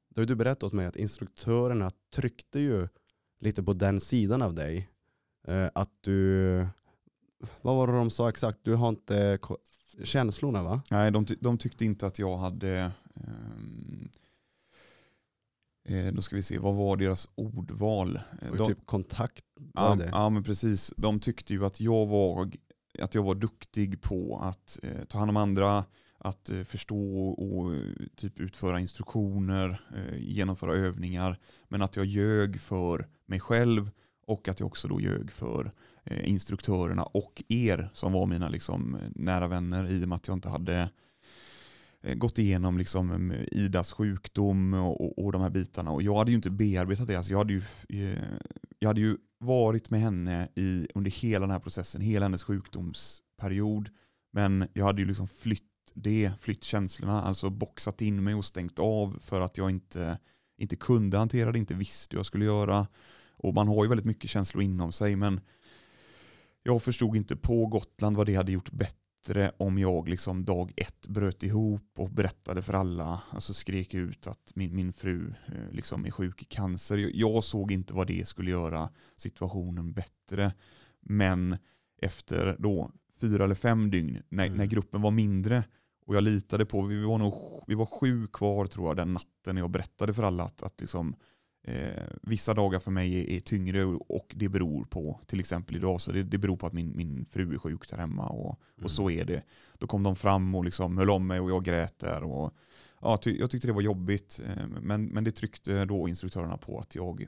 då har du berättat åt mig att instruktörerna tryckte ju lite på den sidan av dig. Eh, att du, vad var det de sa exakt? Du har inte känslorna va? Nej, de, de tyckte inte att jag hade... ehm, eh, då ska vi se, vad var deras ordval? Eh, De, typ kontakt, ja, ja, men precis. De tyckte ju att jag var, att jag var duktig på att eh, ta hand om andra, att eh, förstå och eh, typ utföra instruktioner, eh, genomföra övningar. Men att jag ljög för mig själv och att jag också då ljög för instruktörerna och er som var mina liksom, nära vänner i och med att jag inte hade gått igenom liksom, Idas sjukdom och, och, och de här bitarna. Och jag hade ju inte bearbetat det. Alltså jag, hade ju, jag hade ju varit med henne i, under hela den här processen, hela hennes sjukdomsperiod. Men jag hade ju liksom flytt det, flytt känslorna, alltså boxat in mig och stängt av för att jag inte, inte kunde hantera det, inte visste hur jag skulle göra. Och man har ju väldigt mycket känslor inom sig, men jag förstod inte på Gotland vad det hade gjort bättre om jag liksom dag ett bröt ihop och berättade för alla, alltså skrek ut att min, min fru eh, liksom är sjuk i cancer. Jag, jag såg inte vad det skulle göra situationen bättre. Men efter då fyra eller fem dygn, när, Mm. när gruppen var mindre, och jag litade på, vi var, nog, vi var sju kvar tror jag den natten när jag berättade för alla att, att liksom, Eh, vissa dagar för mig är, är tyngre och det beror på, till exempel idag, så det, det beror på att min, min fru är sjuk där hemma och, Mm. och så är det. Då kom de fram och liksom höll om mig och jag grät där. Och, ja, ty, jag tyckte det var jobbigt, eh, men, men det tryckte då instruktörerna på att jag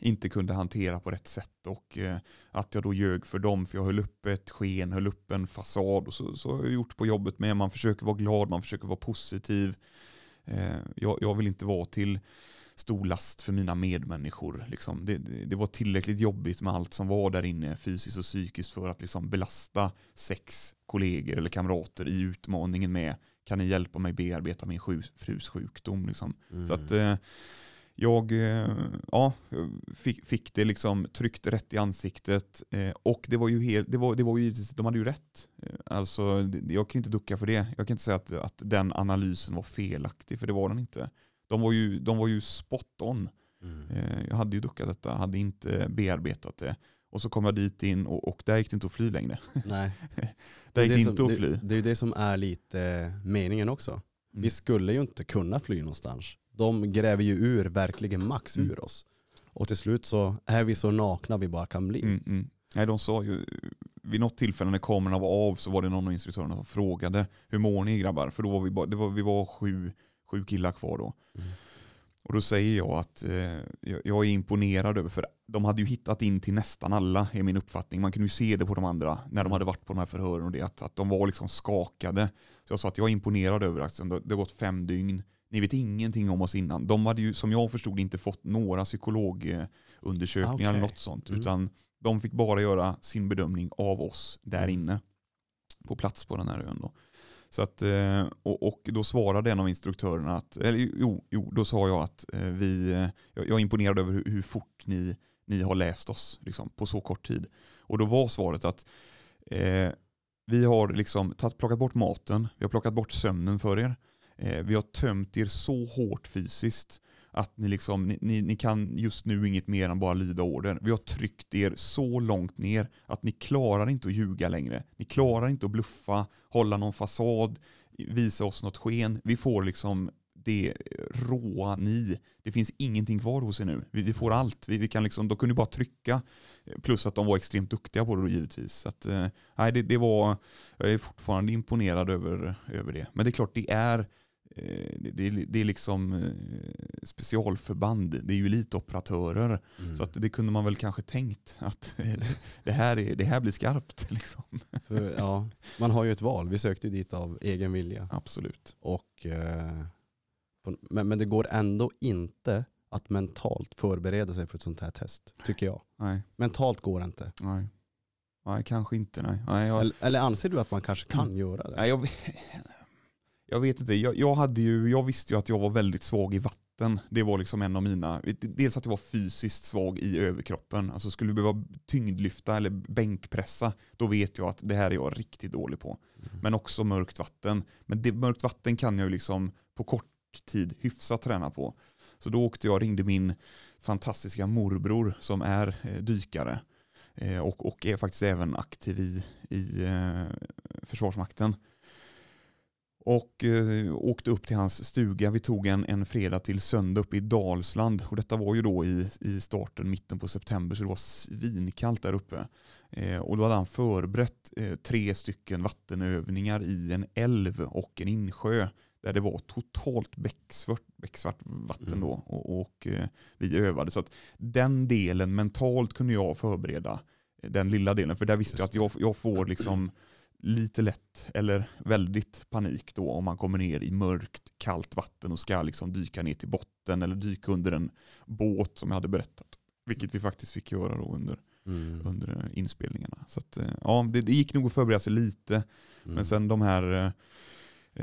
inte kunde hantera på rätt sätt och eh, att jag då ljög för dem för jag höll upp ett sken, höll upp en fasad och så, så har jag gjort på jobbet med. Man försöker vara glad, man försöker vara positiv. Eh, jag, jag vill inte vara till stor last för mina medmänniskor. Liksom. Det, det, det var tillräckligt jobbigt med allt som var där inne fysiskt och psykiskt för att liksom belasta sex kollegor eller kamrater i utmaningen med kan ni hjälpa mig bearbeta min sju, frus sjukdom. Liksom. Mm. Så att eh, jag eh, ja, fick, fick det liksom tryckt rätt i ansiktet eh, och det var ju helt, det var, det var ju, de hade ju rätt. Eh, Alltså, jag kan ju inte ducka för det. Jag kan inte säga att, att den analysen var felaktig, för det var den inte. De var ju, de var ju spot on. Mm. Jag hade ju duckat detta, hade inte bearbetat det. Och så kom jag dit in och, och där gick det inte att fly längre. Nej. Där gick det, det som- inte att fly. Det, det är ju det som är lite meningen också. Mm. Vi skulle ju inte kunna fly någonstans. De gräver ju ur verkligen max Mm. ur oss. Och till slut så är vi så nakna vi bara kan bli. Mm, mm. Nej, de sa ju, vid något tillfälle när kamerorna var av så var det någon av instruktörerna som frågade hur mår ni grabbar? För då var vi, bara, var, vi var sju, sju killar kvar då. Mm. Och då säger jag att eh, jag, är imponerad över, för de hade ju hittat in till nästan alla, är min uppfattning. Man kunde ju se det på de andra när de hade varit på de här förhören och det, att, att de var liksom skakade. Så jag sa att jag är imponerad över att det har gått fem dygn. Ni vet ingenting om oss innan. De hade ju, som jag förstod, inte fått några psykologundersökningar Ah, okej. eller något sånt. Mm. Utan de fick bara göra sin bedömning av oss där Mm. inne. På plats på den här ön då. Så att, eh, och, och då svarade en av instruktörerna att, eller jo, jo då sa jag att eh, vi, eh, jag är imponerad över hur, hur fort ni, ni har läst oss liksom, på så kort tid. Och då var svaret att eh, vi har liksom tagit, plockat bort maten, vi har plockat bort sömnen för er. Eh, vi har tömt er så hårt fysiskt att ni, liksom, ni, ni, ni kan just nu inget mer än bara lyda order. Vi har tryckt er så långt ner att ni klarar inte att ljuga längre. Ni klarar inte att bluffa, hålla någon fasad, visa oss något sken. Vi får liksom det råa ni. Det finns ingenting kvar hos er nu. Vi, vi får allt. Vi, vi kan liksom, de kunde bara trycka. Eh, plus att de var extremt duktiga på det då givetvis. Så att, eh, det, det var, jag är fortfarande imponerad över, över det. Men det är klart, det är det, det, är- det är liksom eh, specialförband, det är ju elitoperatörer. Mm. Så att det kunde man väl kanske tänkt att det här, är, det här blir skarpt. Liksom. För, ja, man har ju ett val. Vi sökte ju dit av egen vilja. Absolut. Och, eh, men, men det går ändå inte att mentalt förbereda sig för ett sånt här test, tycker jag. Nej, Mentalt går det inte. nej. nej kanske inte. Nej. Nej, jag, Eller, eller anser du att man kanske kan göra det? nej, jag, jag vet inte. Jag, jag, hade ju, jag visste ju att jag var väldigt svag i vatten. Det var liksom en av mina, dels att jag var fysiskt svag i överkroppen. Alltså skulle du behöva tyngdlyfta eller bänkpressa, då vet jag att det här är jag riktigt dålig på. Mm. Men också mörkt vatten. Men det, mörkt vatten kan jag ju liksom på kort tid hyfsat träna på. Så då åkte jag och ringde min fantastiska morbror som är eh, dykare eh, och, och är faktiskt även aktiv i, i eh, Försvarsmakten. Och eh, åkte upp till hans stuga. Vi tog en, en fredag till söndag uppe i Dalsland. Och detta var ju då i, i starten, mitten på september, så det var svinkallt där uppe. Eh, och då hade han förberett eh, tre stycken vattenövningar i en älv och en insjö. Där det var totalt becksvart, becksvart vatten Mm. då. Och, och eh, vi övade. Så att den delen mentalt kunde jag förbereda. eh, Den lilla delen. För där visste jag att jag, jag får liksom lite lätt eller väldigt panik då om man kommer ner i mörkt, kallt vatten och ska liksom dyka ner till botten eller dyka under en båt som jag hade berättat. Vilket vi faktiskt fick göra då under, Mm. under inspelningarna. Så att, eh, ja, det, det gick nog att förbereda sig lite. Mm. Men sen de här, eh,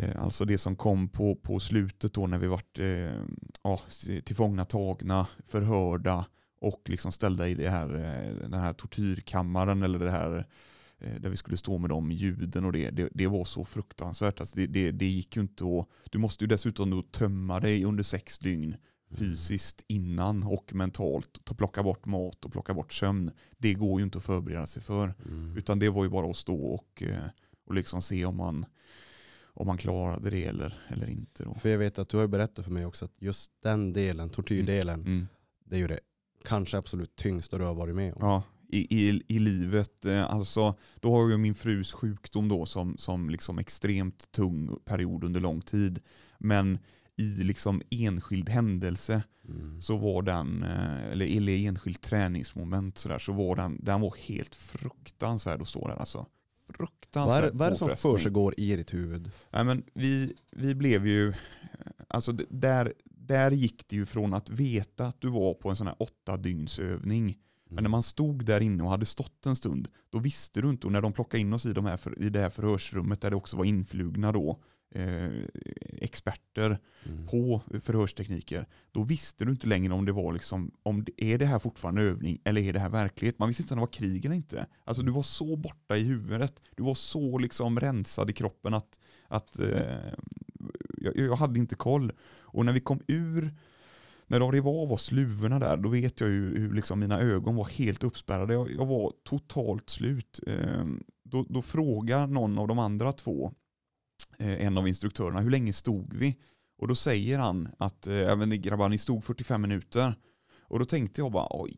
eh, alltså det som kom på, på slutet då när vi vart eh, ja, tillfångatagna, förhörda och liksom ställda i det här, eh, den här tortyrkammaren eller det här eh, där vi skulle stå med de ljuden och det, det, det var så fruktansvärt. Alltså det, det, det gick ju inte att, du måste ju dessutom då tömma dig under sex dygn fysiskt innan och mentalt. Ta, plocka bort mat och plocka bort sömn. Det går ju inte att förbereda sig för. Mm. Utan det var ju bara att stå och, eh, och liksom se om man, om man klarade det eller, eller inte. Då. För jag vet att du har berättat för mig också att just den delen, tortyrdelen, Mm. Det är ju det kanske absolut tyngsta du har varit med om. Ja, i, i, i livet. Eh, Alltså, då har jag min frus sjukdom då som, som liksom extremt tung period under lång tid. Men i liksom enskild händelse Mm. så var den, eh, eller, eller enskilt träningsmoment så, där, så var den, den var helt fruktansvärd att stå där alltså. Vad Fruktansvärd är, vad är det som försiggår i ditt huvud? Nej, men vi, vi blev ju, alltså där, där gick det ju från att veta att du var på en sån här åtta dygns övning. Men när man stod där inne och hade stått en stund, då visste du inte. Och när de plockade in oss i, de här för, i det här förhörsrummet där det också var influgna då, eh, experter Mm. på förhörstekniker, då visste du inte längre om det var liksom, om det, är det här fortfarande övning eller är det här verklighet? Man visste inte om det var krig eller inte. Alltså du var så borta i huvudet, du var så liksom rensad i kroppen att, att eh, jag, jag hade inte koll. Och när vi kom ur, när de rev av oss luvorna där, då vet jag ju hur liksom mina ögon var helt uppspärrade. Jag, jag var totalt slut. Eh, då, då frågar någon av de andra två, eh, en av instruktörerna, hur länge stod vi? Och då säger han att, eh, även ni grabbar, ni stod 45 minuter. Och då tänkte jag bara, oj,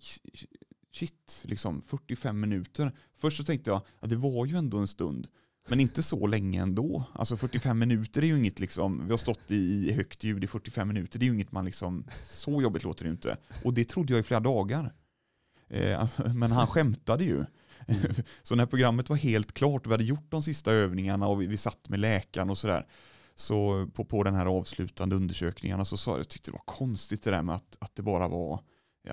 shit, liksom 45 minuter. Först så tänkte jag att det var ju ändå en stund. Men inte så länge ändå. Alltså 45 minuter är ju inget liksom, vi har stått i, högt ljud i 45 minuter, det är ju inget man liksom, så jobbigt låter det inte. Och det trodde jag i flera dagar. Eh, alltså, men han skämtade ju. Så när programmet var helt klart, vi hade gjort de sista övningarna och vi, vi satt med läkaren och sådär. Så på, på den här avslutande undersökningarna så sa jag, jag tyckte det var konstigt det där med att, att det bara var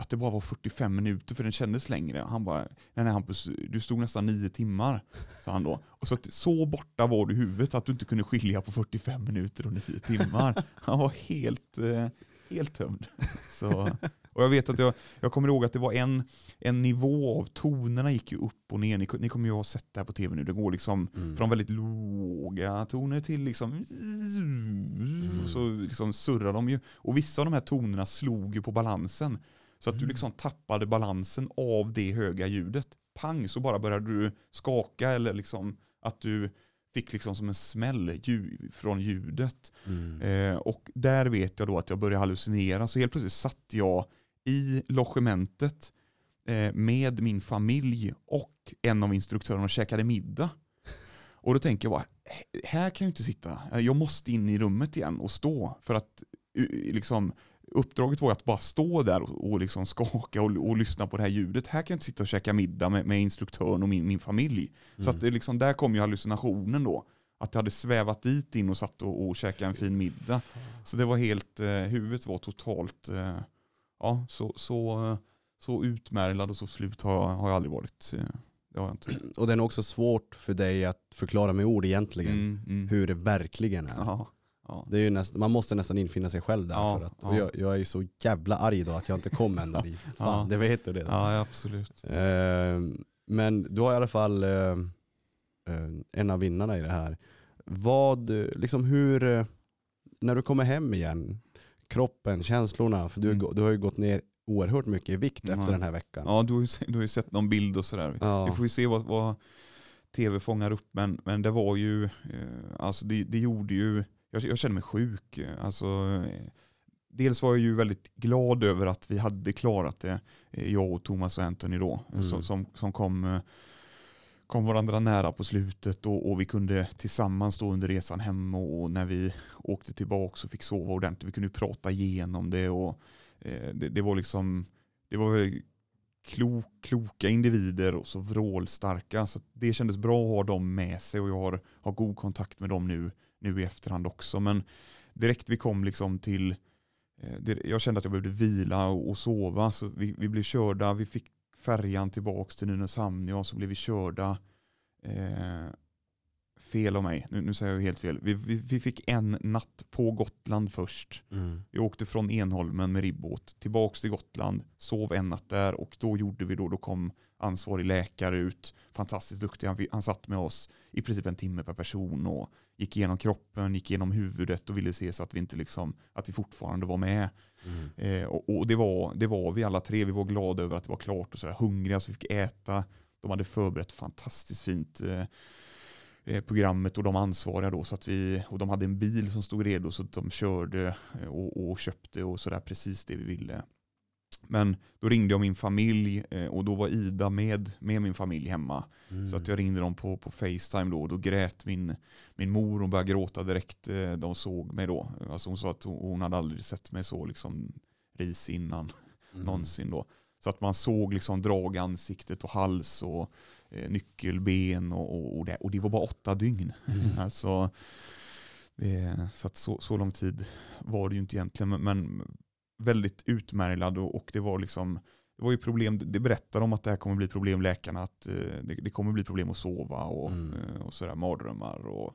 att det bara var 45 minuter för den kändes längre. Han bara, nej nej Hampus, du stod nästan nio timmar, sa han då. Och så, att, så borta var du i huvudet att du inte kunde skilja på 45 minuter och nio timmar. Han var helt, eh, helt tömd. Så, och jag vet att jag, jag kommer ihåg att det var en, en nivå av tonerna gick ju upp och ner. Ni, ni kommer ju ha sett det här på tv nu. Det går liksom Mm. från väldigt låga toner till liksom, så liksom surrar de ju. Och vissa av de här tonerna slog ju på balansen. Så att du liksom tappade balansen av det höga ljudet. Pang så bara började du skaka eller liksom att du fick liksom som en smäll ljud, från ljudet. Mm. Eh, och där vet jag då att jag började hallucinera. Så helt plötsligt satt jag i logementet eh, med min familj och en av instruktörerna och käkade middag. Och då tänker jag bara, "H- här kan jag inte sitta. Jag måste in i rummet igen och stå. För att eh, liksom, uppdraget var att bara stå där och, och liksom skaka och, och lyssna på det här ljudet. Här kan jag inte sitta och käka middag med, med instruktören och min, min familj. Så att det liksom, där kom ju hallucinationen då. Att jag hade svävat dit in och satt och, och käkat en fin middag. Så det var helt, eh, huvudet var totalt, eh, ja så, så, så utmärglad och så slut har jag, har jag aldrig varit. Eh, det har jag inte. Och det är också svårt för dig att förklara med ord egentligen Mm, mm. hur det verkligen är. Ja, ja. Det är näst, man måste nästan infinna sig själv där. Ja, för att, ja. jag, jag är ju så jävla arg då att jag inte kom ända dit. Fan. Det vet du det. ja absolut. Eh, men du har i alla fall eh, eh, en av vinnarna i det här. Vad, liksom hur, eh, när du kommer hem igen, kroppen, känslorna, för du, Mm. du har ju gått ner oerhört mycket i vikt efter den här veckan. Ja, du har ju, du har ju sett någon bild och sådär. Vi får ju se vad, vad tv fångar upp, men, men det var ju, eh, alltså det, det gjorde ju, jag, jag kände mig sjuk. Alltså, eh, dels var jag ju väldigt glad över att vi hade klarat det, eh, jag och Thomas och Anthony då, eh, Mm. som, som, som kom, kom varandra nära på slutet och, och vi kunde tillsammans stå under resan hem och, och när vi åkte tillbaka så fick sova ordentligt. Vi kunde prata igenom det och eh, det, det var liksom, det var klok, kloka individer och så vrålstarka. Så det kändes bra att ha dem med sig och jag har, har god kontakt med dem nu, nu i efterhand också. Men direkt vi kom liksom till, eh, jag kände att jag behövde vila och, och sova. Så vi, vi blev körda, vi fick färjan tillbaka till Nynäshamn, ja, så blev vi körda. Eh, fel av mig, nu, nu säger jag helt fel. Vi, vi, vi fick en natt på Gotland först. Mm. Vi åkte från Enholmen med ribbåt tillbaks till Gotland, sov en natt där och då gjorde vi då, då kom ansvarig läkare ut, fantastiskt duktig, han, han satt med oss i princip en timme per person och gick igenom kroppen, gick igenom huvudet och ville se så att vi inte liksom, att vi fortfarande var med. Mm. Eh, och och det, var, det var vi alla tre, vi var glada över att det var klart och så hungriga så vi fick äta. De hade förberett fantastiskt fint eh, programmet och de ansvariga då så att vi, och de hade en bil som stod redo så att de körde eh, och, och köpte och sådär precis det vi ville. Men då ringde jag min familj eh, och då var Ida med, med min familj hemma. Mm. Så att jag ringde dem på, på Facetime då och då grät min, min mor och började gråta direkt. eh, De såg mig då. Alltså hon sa att hon, hon hade aldrig sett mig så liksom ris innan Mm. någonsin då. Så att man såg liksom drag i ansiktet och hals och eh, nyckelben och, och, och, det, och det var bara åtta dygn. Mm. Alltså, det, så, att så, så lång tid var det ju inte egentligen, men, men väldigt utmärglad och, och det var liksom det var ju problem, det berättar om att det här kommer bli problem läkarna, att eh, det, det kommer bli problem att sova och, Mm. eh, och sådär, mardrömmar och,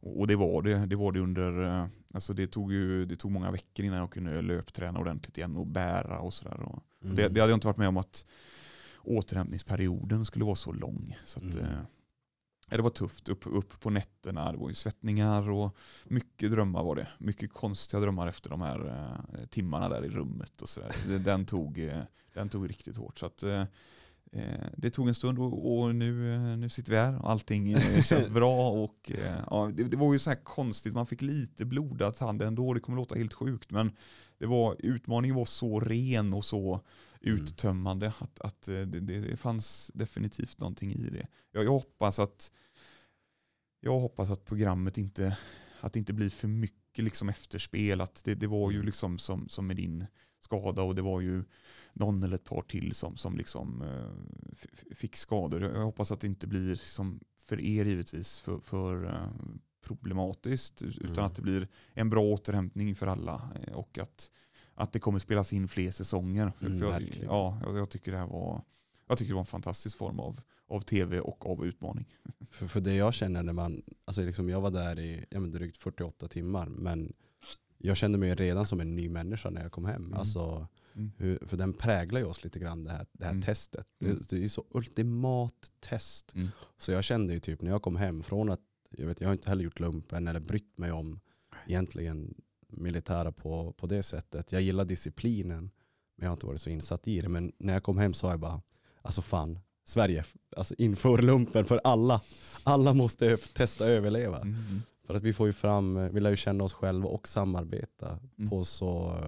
och, det var det. Det var det under, eh, alltså det tog ju det tog många veckor innan jag kunde löpträna ordentligt igen och bära och sådär. Mm. det, det hade jag inte varit med om att återhämtningsperioden skulle vara så lång. Så att, Mm. eh, det var tufft, upp, upp på nätterna, det var ju svettningar och mycket drömmar var det. Mycket konstiga drömmar efter de här eh, timmarna där i rummet och sådär. Den tog, eh, den tog riktigt hårt. Så att, eh, eh, det tog en stund och, och nu, eh, nu sitter vi här och allting känns bra. Och, ja, det, det var ju så här konstigt, man fick lite blodad tand ändå, det kommer låta helt sjukt. Men det var, utmaningen var så ren och så. Uttömmande att, att eh, det, det, fanns definitivt någonting i det. Jag, jag hoppas att jag hoppas att programmet inte, att det inte blir för mycket liksom efterspel. Att det, det var ju Mm. liksom som, som med din skada och det var ju någon eller ett par till som, som liksom eh, fick skador. Jag jag hoppas att det inte blir som för er givetvis för, för eh, problematiskt utan Mm. att det blir en bra återhämtning för alla eh, och att, att det kommer spelas in fler säsonger. Mm, jag, ja, jag, tycker det här var jag tycker det var en fantastisk form av, av tv och av utmaning. För, för det jag känner när man, alltså liksom jag var där i ja, men drygt 48 timmar men jag kände mig redan som en ny människa när jag kom hem. Mm. Alltså, Mm. hur, för den präglar ju oss lite grann det här, det här Mm. testet. Mm. Det, det är ju så ultimat test. Mm. Så jag kände ju typ när jag kom hem från att, jag, vet, jag har inte heller gjort lumpen eller brytt mig om egentligen militära på, på det sättet. Jag gillar disciplinen men jag har inte varit så insatt i det. Men när jag kom hem sa jag bara, alltså fan, Sverige, alltså inför lumpen för alla. Alla måste testa överleva. Mm. För att vi får ju fram, vi lär ju känna oss själva och samarbeta Mm. på så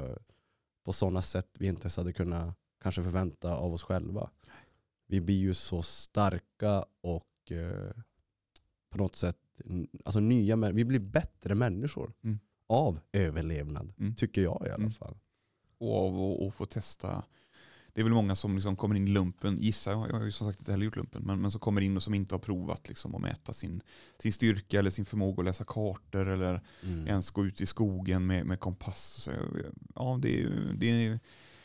på sådana sätt vi inte ens hade kunnat kanske förvänta av oss själva. Vi blir ju så starka och eh, på något sätt alltså nya, vi blir bättre människor Mm. Av överlevnad. Mm. Tycker jag i alla Mm. fall. och av att- få testa. Det är väl många som liksom kommer in i lumpen, gissar jag, jag har ju som sagt inte heller gjort lumpen, men, men som kommer in och som inte har provat liksom att mäta sin, sin styrka eller sin förmåga att läsa kartor eller Mm. ens gå ut i skogen med, med kompass. Så, ja, det är, det är,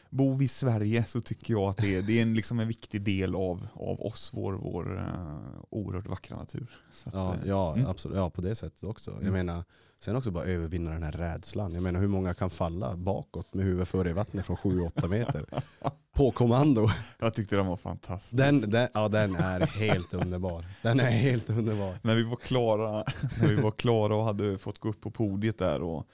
bor vi i Sverige så tycker jag att det är, det är en, liksom en viktig del av, av oss, vår, vår uh, oerhört vackra natur. Att, Ja, eh, ja, mm. absolut. ja, på det sättet också. Jag Mm. menar, sen också bara övervinna den här rädslan. Jag menar hur många kan falla bakåt med huvudet före i vattnet från 7-8 meter? På kommando. Jag tyckte den var fantastisk. Den, den, ja, den är helt underbar. Den är helt underbar. när vi var klara, när vi var klara och hade fått gå upp på podiet där och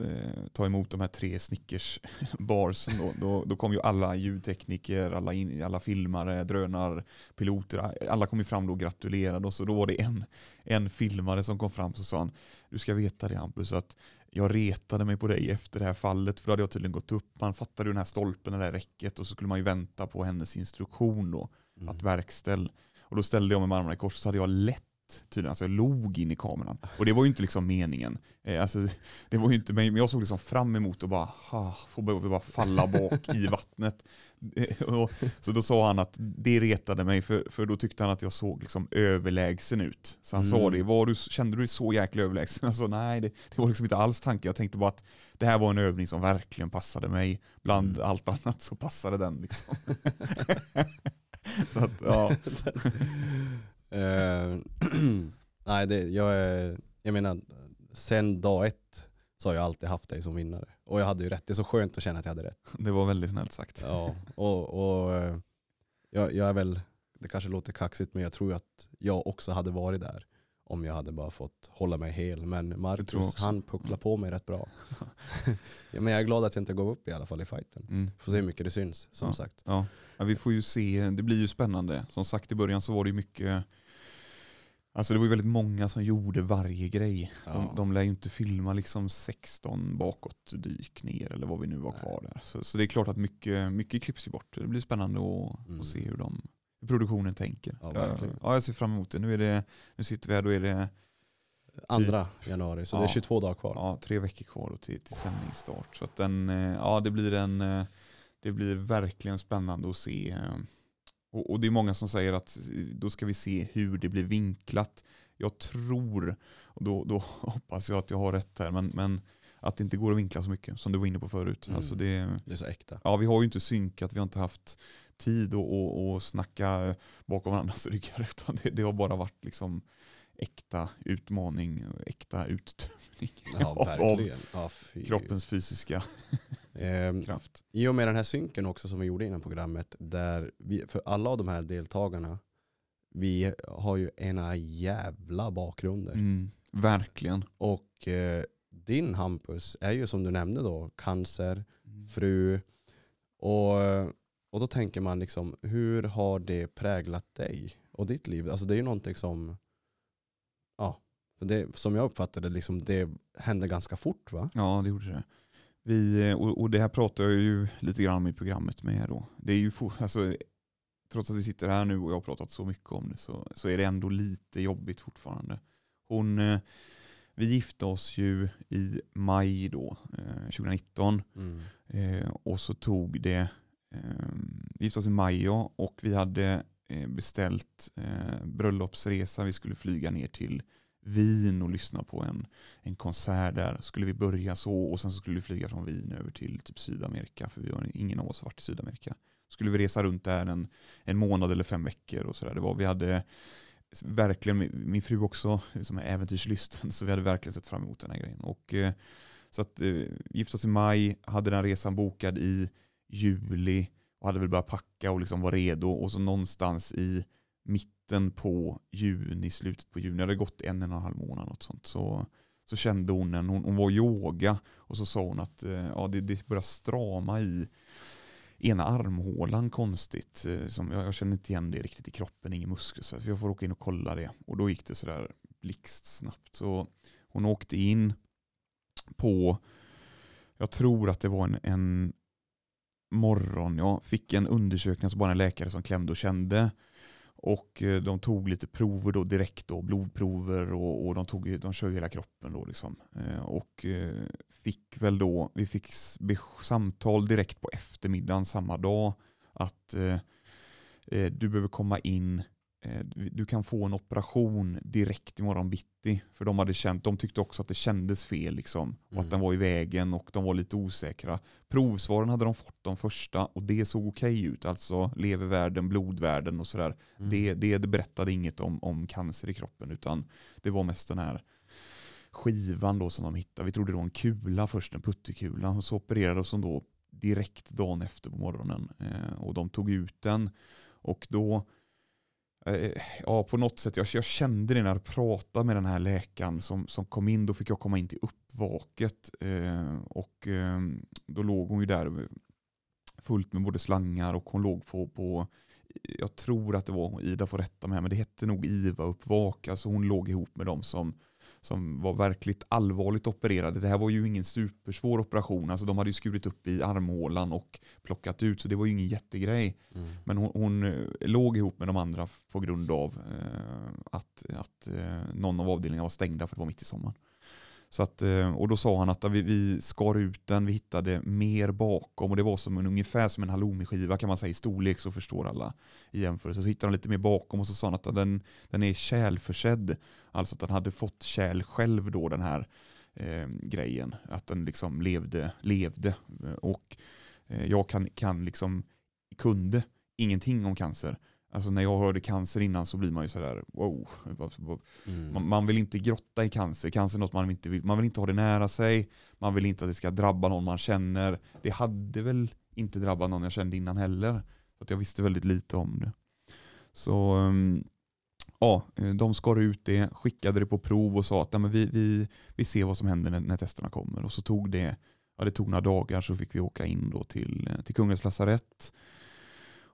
eh, ta emot de här tre Snickers barsen då, då, då kom ju alla ljudtekniker, alla, in, alla filmare, drönarpiloter, alla kom ju fram då och gratulerade oss och då var det en, en filmare som kom fram och sa han, du ska veta det Hampus att jag retade mig på dig efter det här fallet för då hade jag tydligen gått upp, man fattade ju den här stolpen, det där räcket och så skulle man ju vänta på hennes instruktion då Mm. att verkställ. Och då ställde jag mig med armarna i kors så hade jag lätt tydligen, alltså jag log in i kameran. Och det var ju inte liksom meningen. Eh, alltså, det var ju inte men jag såg liksom fram emot och bara, ha, får bara, falla bak i vattnet. Eh, och, så då sa han att det retade mig, för, för då tyckte han att jag såg liksom överlägsen ut. Så han sa Mm. det, var du, kände du dig så jäkla överlägsen? Jag sa nej, det, det var liksom inte alls tanken. Jag tänkte bara att det här var en övning som verkligen passade mig. Bland Mm. allt annat så passade den liksom. så att, ja. Eh, nej, det, jag, är, jag menar, sen dag ett så har jag alltid haft dig som vinnare. Och jag hade ju rätt. Det är så skönt att känna att jag hade rätt. Det var väldigt snällt sagt. Ja, och, och eh, jag, jag är väl, det kanske låter kaxigt men jag tror att jag också hade varit där om jag hade bara fått hålla mig hel. Men Marcus han pucklar på mig rätt bra. ja, men jag är glad att jag inte gav upp i alla fall i fighten. Mm. Får se hur mycket det syns som Ja. sagt. Ja. ja, vi får ju se. Det blir ju spännande. Som sagt i början så var det ju mycket Alltså det var ju väldigt många som gjorde varje grej. Ja. De, de lär ju inte filma liksom 16 bakåt dyk ner eller vad vi nu var Nej. kvar där. Så, så det är klart att mycket, mycket klipps ju bort. Det blir spännande att, Mm. att se hur, de, produktionen tänker. Ja, verkligen. ja, jag ser fram emot det. Nu, är det, nu sitter vi här, då är det Andra januari, så det är Ja. 22 dagar kvar. ja, tre veckor kvar då till, till sändningsstart. Så att den, eh, ja, det, blir en, eh, det blir verkligen spännande att se. eh, Och, och det är många som säger att eh, då ska vi se hur det blir vinklat. Jag tror, och då, då hoppas jag att jag har rätt här, men, men att det inte går att vinkla så mycket som du var inne på förut. Mm. Alltså det, Det är så äkta. ja, vi har ju inte synkat, vi har inte haft tid att och, och snacka bakom varandras ryggar, utan det, det har bara varit liksom äkta utmaning, äkta uttömning Ja, av- av. Ja, kroppens fysiska Ehm, kraft. I och med den här synken också som vi gjorde innan programmet, där vi, för alla av de här deltagarna, vi har ju ena jävla bakgrunder. Mm, verkligen. Och eh, din Hampus är ju som du nämnde då, cancer, fru. Och, och då tänker man liksom, hur har det präglat dig och ditt liv? Alltså det är ju någonting som, ja, för det, som jag uppfattade liksom, det hände ganska fort va? Ja, det gjorde det. Vi, eh, och, och det här pratar jag ju lite grann om i programmet med er då. Det är ju for, alltså, trots att vi sitter här nu och jag har pratat så mycket om det så, så är det ändå lite jobbigt fortfarande. Hon, eh, vi gifte oss ju i maj då, eh, 2019. Eh, och så tog det, Ehm, vi gifte oss i maj och vi hade eh, beställt eh, bröllopsresa. Vi skulle flyga ner till Wien och lyssna på en, en konsert där. Skulle vi börja så och sen så skulle vi flyga från Wien över till typ Sydamerika för vi har ingen av oss varit i Sydamerika. Skulle vi resa runt där en, en månad eller fem veckor och sådär. Det var, vi hade verkligen, min- fru också som är äventyrslysten så vi hade verkligen sett fram emot den här grejen. Och, eh, så att eh, gifte oss i maj, hade den resan bokad i juli och hade väl börjat packa och liksom var redo och så någonstans i mitten på juni, slutet på juni, det hade gått en, en och en halv månad något sånt, så, så kände hon en, hon, hon var yoga och så sa hon att eh, ja, det, det börjar strama i ena armhålan konstigt. Eh, som jag, jag känner inte igen det riktigt i kroppen, ingen muskel. Så jag får åka in och kolla det. Och då gick det sådär blixtsnabbt. Så hon åkte in på, jag tror att det var en, en morgon, jag fick en undersökning, som bara en läkare som klämde och kände. Och eh, de tog lite prover då direkt, då, blodprover och, och de, tog, de kör hela kroppen då liksom. Eh, och eh, fick väl då, vi fick samtal direkt på eftermiddagen samma dag att eh, du behöver komma in, du du kan få en operation direkt imorgon bitti. För de hade känt, de tyckte också att det kändes fel liksom. Och Mm. att den var i vägen och de var lite osäkra. Provsvaren hade de fått de första och det såg okej ut. Alltså levervärden, blodvärden och sådär. Mm. Det, det, det berättade inget om, om cancer i kroppen utan det var mest den här skivan då som de hittade. Vi trodde det var en kula först, en puttekula. Och så opererades de då direkt dagen efter på morgonen. Eh, och de tog ut den. Och då, eh, Eh, ja på något sätt, jag, jag kände det när jag pratade med den här läkaren som, som kom in. Då fick jag komma in till uppvaket. Eh, och eh, då låg hon ju där fullt med både slangar och hon låg på, på jag tror att det var, Ida får rätta mig här, men det hette nog IVA-uppvak. Alltså hon låg ihop med dem som, som var verkligt allvarligt opererade. Det här var ju ingen supersvår operation. Alltså de hade ju skurit upp i armhålan och plockat ut, så det var ju ingen jättegrej. Mm. Men hon, hon eh, låg ihop med de andra på grund av eh, att, att eh, någon av avdelningarna var stängda för det var mitt i sommaren. Så att, eh, och då sa han att vi, vi skar ut den, vi hittade mer bakom och det var som en, ungefär som en halloumiskiva kan man säga i storlek så förstår alla i jämförelse. Så hittade han lite mer bakom och så sa han att den, den är kärlförsedd. Alltså att den hade fått kärl själv då den här eh, grejen. Att den liksom levde, levde. Och eh, jag kan, kan liksom, kunde ingenting om cancer. Alltså när jag hörde cancer innan så blir man ju sådär, wow. Mm. Man, man vill inte grotta i cancer. Cancer är något man inte vill, man vill inte ha det nära sig. Man vill inte att det ska drabba någon man känner. Det hade väl inte drabbat någon jag kände innan heller. Så att jag visste väldigt lite om det. Så um, ja, eh, de skar ut det, skickade det på prov och sa att ja, men vi, vi, vi ser vad som händer när, när testerna kommer. Och så tog det, ja, det tog några dagar så fick vi åka in då till, eh, till Kungens lasarett.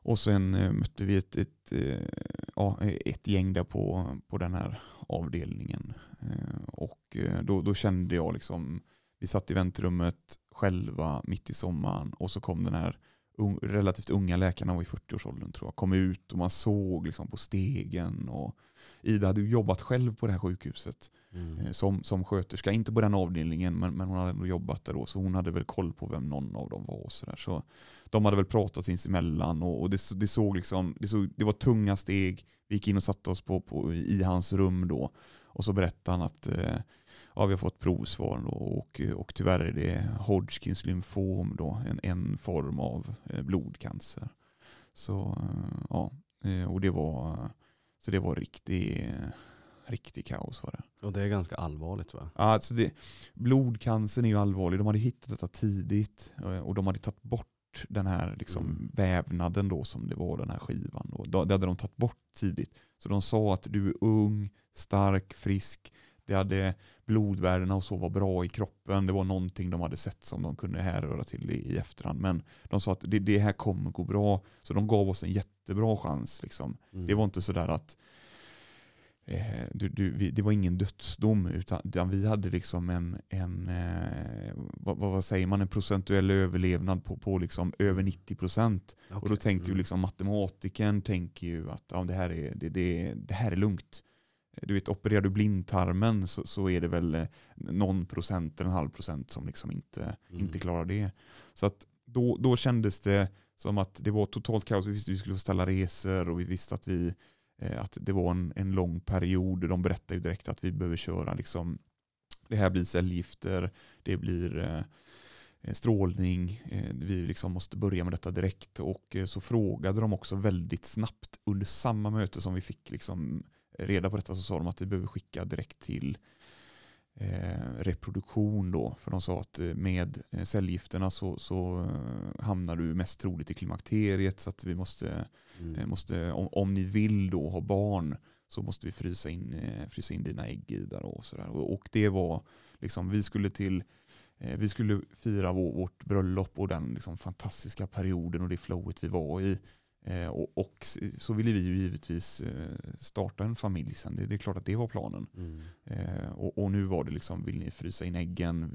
Och sen eh, mötte vi ett, ett, eh, ja, ett gäng där på, på den här avdelningen. Eh, och eh, då, då kände jag liksom, vi satt i väntrummet själva mitt i sommaren och så kom den här un, relativt unga läkarna, var i 40-årsåldern tror jag, kom ut och man såg liksom på stegen. Och Ida hade jobbat själv på det här sjukhuset Mm. eh, som, som sköterska, inte på den avdelningen men, men hon hade ändå jobbat där då så hon hade väl koll på vem någon av dem var och sådär. Så de hade väl pratat sinsemellan och, och det, det såg liksom, det, såg, det var tunga steg. Vi gick in och satte oss på, på, i hans rum då och så berättade han att eh, ja, vi har fått provsvar då, och, och tyvärr är det Hodgkins lymfom då, en, en form av eh, blodcancer. Så eh, ja, eh, och det var, så det var riktig, riktig kaos var det. Och det är ganska allvarligt va? Ja, alltså det, blodcancern är ju allvarlig. De hade hittat detta tidigt och de hade tagit bort den här liksom Mm. vävnaden då som det var den här skivan. Då- Det hade de tagit bort tidigt. Så de sa att du är ung, stark, frisk. Det hade blodvärdena och så var bra i kroppen. Det var någonting de hade sett som de kunde härröra till i, i efterhand. Men de sa att det, det här kommer gå bra. Så de gav oss en jättebra chans. Liksom. Mm. Det var inte sådär att eh, du, du, vi, det var ingen dödsdom utan, utan vi hade liksom en, en eh, vad, vad säger man, en procentuell överlevnad på, på liksom över 90 procent. Och då tänkte ju Mm. liksom matematikern tänker ju att ja, det, här är, det, det, det här är lugnt. Du vet, opererar du blindtarmen så, så är det väl eh, någon procent eller en halv procent som liksom inte, Mm. inte klarar det. Så att då, då kändes det som att det var totalt kaos. Vi visste att vi skulle få ställa resor och vi visste att, vi, eh, att det var en, en lång period. De berättade ju direkt att vi behöver köra liksom, det här blir cellgifter, det blir eh, eh, strålning, eh, vi liksom måste börja med detta direkt. Och så frågade de också väldigt snabbt under samma möte som vi fick liksom reda på detta så sa de att vi behöver skicka direkt till eh, reproduktion då. För de sa att eh, med eh, cellgifterna så, så eh, hamnar du mest troligt i klimakteriet så att vi måste, Mm. eh, måste om, om ni vill då ha barn så måste vi frysa in, eh, frysa in dina ägg i där och sådär. Och, och det var liksom, vi skulle till vi skulle fira vår, vårt bröllop och den liksom fantastiska perioden och det flowet vi var i. Eh, och, och så ville vi ju givetvis eh, starta en familj sen. Det, det är klart att det var planen. Mm. Eh, och, och nu var det liksom, vill ni frysa in äggen?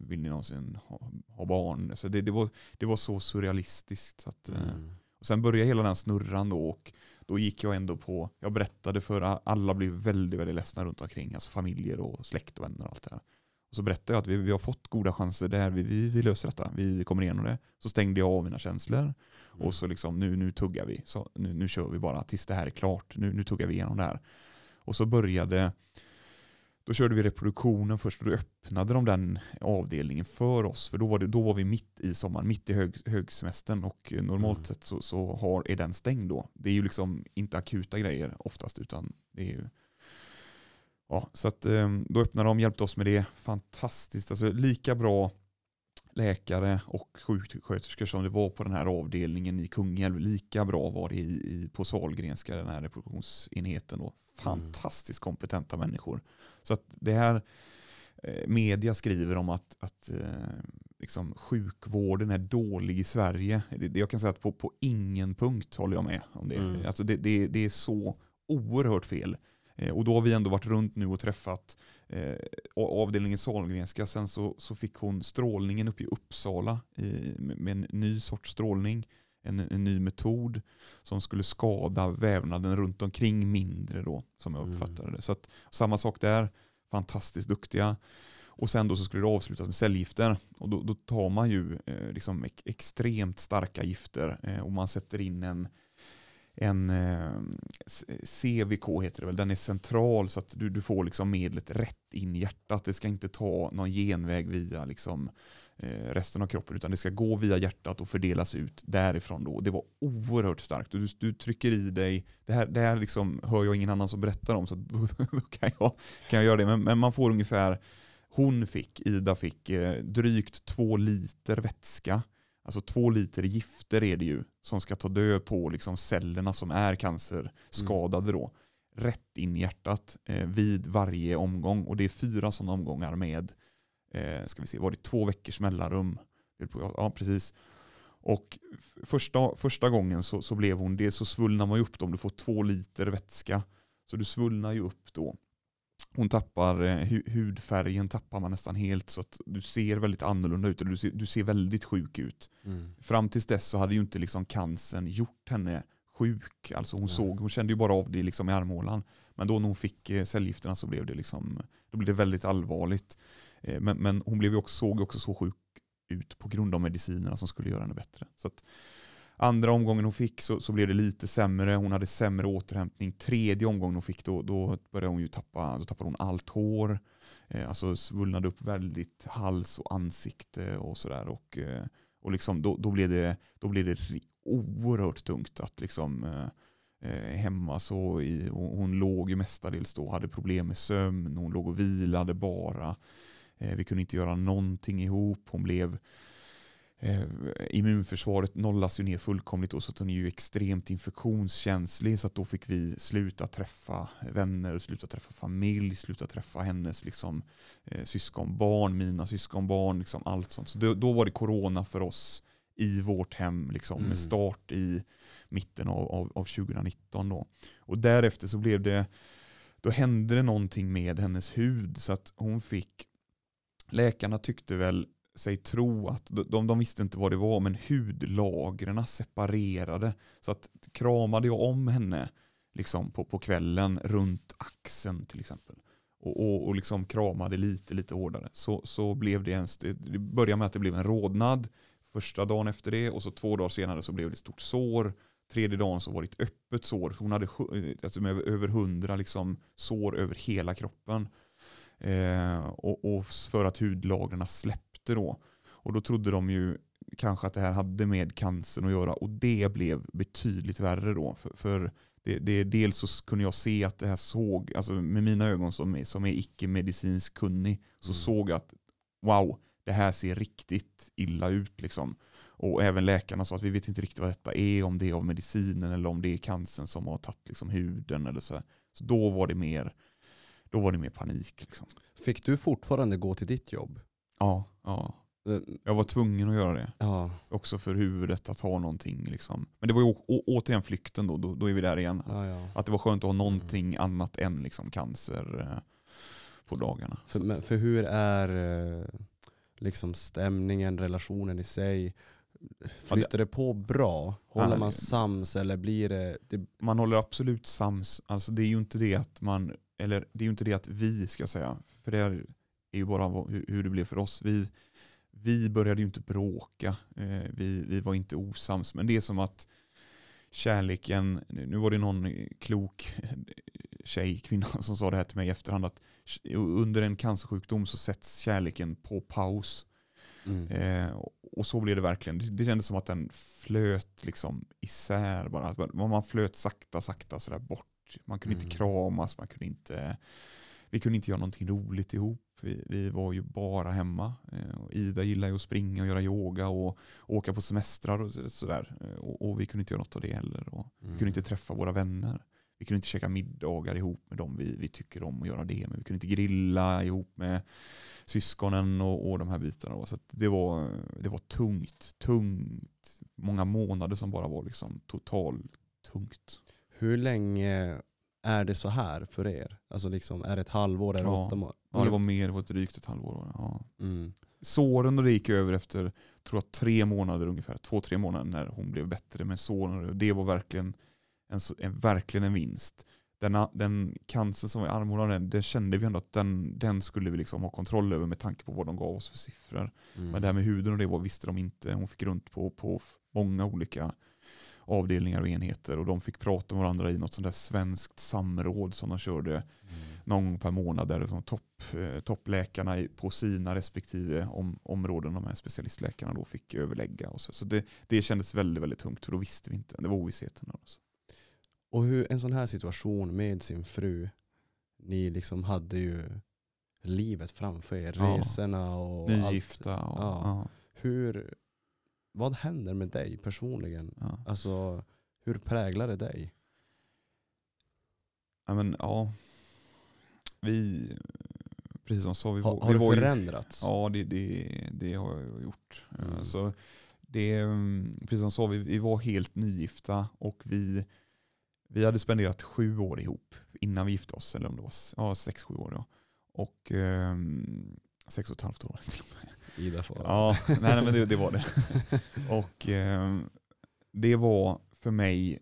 Vill ni någonsin ha, ha barn? Så det, det, var, det var så surrealistiskt. Så att, Mm. och sen började hela den snurran då och då gick jag ändå på, jag berättade för alla blev väldigt, väldigt ledsna runt omkring, alltså familjer och släkt och vänner och allt det här. Och så berättade jag att vi, vi har fått goda chanser där, vi, vi, vi löser detta, vi kommer igenom det. Så stängde jag av mina känslor Mm. och så liksom nu, nu tuggar vi, så nu, nu kör vi bara tills det här är klart, nu, nu tuggar vi igenom det här. Och så började, då körde vi reproduktionen först och då öppnade de den avdelningen för oss. För då var, det, då var vi mitt i sommaren, mitt i hög, högsemestern och normalt Mm. sett så, så har, är den stängd då. Det är ju liksom inte akuta grejer oftast utan det är ju Ja, så att, eh, då öppnade de, hjälpte oss med det. Fantastiskt, alltså lika bra läkare och sjuksköterskor som det var på den här avdelningen i Kungälv. Lika bra var det i, i, på Sahlgrenska, den här reproduktionsenheten. Då. Fantastiskt kompetenta människor. Så att det här, eh, media skriver om att, att eh, liksom sjukvården är dålig i Sverige. Det, det, jag kan säga att på, på ingen punkt håller jag med om det. Mm. Alltså det, det, det är så oerhört fel. Eh, och då har vi ändå varit runt nu och träffat eh, avdelningen Sahlgrenska. Sen så, så fick hon strålningen uppe i Uppsala i, med, en ny sorts strålning. En, en ny metod som skulle skada vävnaden runt omkring mindre då, som jag Mm. uppfattade det. Så att, samma sak där, fantastiskt duktiga. Och sen då så skulle det avslutas med cellgifter. Och då, då tar man ju eh, liksom ex- extremt starka gifter eh, och man sätter in en, en eh, CVK heter det väl, den är central så att du, du får liksom medlet rätt in i hjärtat. Det ska inte ta någon genväg via liksom, eh, resten av kroppen utan det ska gå via hjärtat och fördelas ut därifrån. Då. Det var oerhört starkt. Du, du trycker i dig, det här, det här liksom hör jag ingen annan som berättar om så då, då kan, jag, kan jag göra det. Men, men man får ungefär, hon fick, Ida fick eh, drygt två liter vätska Alltså två liter gifter är det ju som ska ta död på liksom cellerna som är cancerskadade då. Rätt in i hjärtat eh, vid varje omgång. Och det är fyra sådana omgångar med, eh, ska vi se, var det två veckors mellanrum? Ja, precis. Och första, första gången så, så blev hon, det så svullnar man ju upp då, om du får två liter vätska. Så du svullnar ju upp då. Hon tappar, eh, hu, hudfärgen tappar man nästan helt så att du ser väldigt annorlunda ut. eller Du ser, du ser väldigt sjuk ut. Mm. Fram tills dess så hade ju inte liksom cancern gjort henne sjuk. Alltså hon, Nej. såg, hon kände ju bara av det liksom i armhålan. Men då när hon fick eh, cellgifterna så blev det, liksom, då blev det väldigt allvarligt. Eh, men, men hon blev ju också, såg också så sjuk ut på grund av medicinerna som skulle göra henne bättre. Så att andra omgången hon fick så, så blev det lite sämre. Hon hade sämre återhämtning. Tredje omgången hon fick då, då började hon ju tappa, då tappade hon allt hår. Eh, alltså svullnade upp väldigt hals och ansikte och sådär. Och, eh, och liksom, då, då, blev det, då blev det oerhört tungt att liksom eh, eh hemma så i, hon, hon låg ju mestadels då, hade problem med sömn, hon låg och vilade bara. Eh, vi kunde inte göra någonting ihop, hon blev eh, immunförsvaret nollas ju ner fullkomligt och så att hon är ju extremt infektionskänslig så att då fick vi sluta träffa vänner, sluta träffa familj, sluta träffa hennes liksom, eh, syskonbarn, mina syskonbarn, liksom allt sånt. Så då, då var det corona för oss i vårt hem liksom, Mm. med start i mitten av, av, av 2019. Då. Och därefter så blev det, då hände det någonting med hennes hud så att hon fick, läkarna tyckte väl sig tro att, de, de visste inte vad det var, men hudlagren separerade. Så att kramade jag om henne liksom på, på kvällen runt axeln till exempel och, och, och liksom kramade lite, lite hårdare så, så blev det en, det började med att det blev en rodnad första dagen efter det och så två dagar senare så blev det ett stort sår. Tredje dagen så var det ett öppet sår. Hon hade alltså med över hundra liksom sår över hela kroppen. Eh, och, och för att hudlagren släppte då. Och då trodde de ju kanske att det här hade med cancern att göra och det blev betydligt värre då. För, för det, det, dels så kunde jag se att det här såg, alltså med mina ögon som är, som är icke-medicinskt kunnig, så Mm. såg jag att wow, det här ser riktigt illa ut. Liksom. Och även läkarna sa att vi vet inte riktigt vad detta är, om det är av medicinen eller om det är cancern som har tagit liksom, huden. Eller så. så då var det mer, då var det mer panik. Liksom. Fick du fortfarande gå till ditt jobb? Ja, ja, Eh, jag var tvungen att göra det. Ja, Också för huvudet att ha någonting. Liksom. Men det var ju återigen flykten då, då, då är vi där igen. Att, ja, ja. att det var skönt att ha någonting annat än liksom, cancer eh, på dagarna. För, men, för hur är eh, liksom stämningen, relationen i sig? Flyter det på bra? Håller Ja, man det- sams eller blir det... det man håller absolut sams. Alltså, det är ju inte det att man, eller det är ju inte det att vi ska säga, för det är är ju bara hur, det blev för oss. Vi, vi började ju inte bråka, eh, vi, vi var inte osams, men det är som att kärleken, nu var det någon klok tjej, kvinna som sa det här till mig i efterhand, att under en cancersjukdom så sätts kärleken på paus. mm. Eh, och så blev det verkligen. Det, det kändes som att den flöt liksom isär bara. Man flöt sakta, sakta sådär bort. Man kunde Mm. inte kramas, man kunde inte, vi kunde inte göra någonting roligt ihop. Vi, vi var ju bara hemma. Eh, och Ida gillar ju att springa och göra yoga och åka på semestrar och så- sådär. Eh, och, och vi kunde inte göra något av det heller. Och vi kunde inte träffa våra vänner. Vi kunde inte käka middagar ihop med dem vi, vi tycker om att göra det. Men vi kunde inte grilla ihop med syskonen och, och de här bitarna. då. Så det, var, det var tungt. Tungt. Många månader som bara var liksom total tungt. Hur länge är det så här för er? Alltså liksom, är det ett halvår, är det Ja. åtta månader? Ja, det var mer, det var drygt ett halvår. Ja. Mm. Såren och det gick över efter tror jag, tre månader ungefär. Två, tre månader när hon blev bättre med såren. Och Det var verkligen en, en, verkligen en vinst. Den, den cancer som var i armhålan, det kände vi ändå att den, den skulle vi liksom ha kontroll över med tanke på vad de gav oss för siffror. Mm. Men det här med huden och det var, visste de inte. Hon fick runt på, på många olika avdelningar och enheter och de fick prata med varandra i något sånt där svenskt samråd som de körde Mm. någon gång per månad där som topp, eh, toppläkarna på sina respektive om, områden, de här specialistläkarna då fick överlägga. Och så så det, det kändes väldigt, väldigt tungt för då visste vi inte. Det var ovissheten. Alltså. Och hur en sån här situation med sin fru, ni liksom hade ju livet framför er, Ja. resorna och allt. Nygifta och, Ja. ja. Hur, vad händer med dig personligen? Ja. Alltså, hur präglar det dig? Ja, men, ja. Vi, precis som sa, vi har vi var ju, förändrats? Ja, det, det, det har jag gjort. Mm. Alltså, det, mm, precis som sa, vi, vi var helt nygifta och vi, vi hade spenderat sju år ihop innan vi gifte oss, eller om det var ja, sex, sju år. Ja. Och ehm, sex och ett halvt år till och med. Ida får. Ja, nej, nej men det, det var det. Och ehm, det var för mig,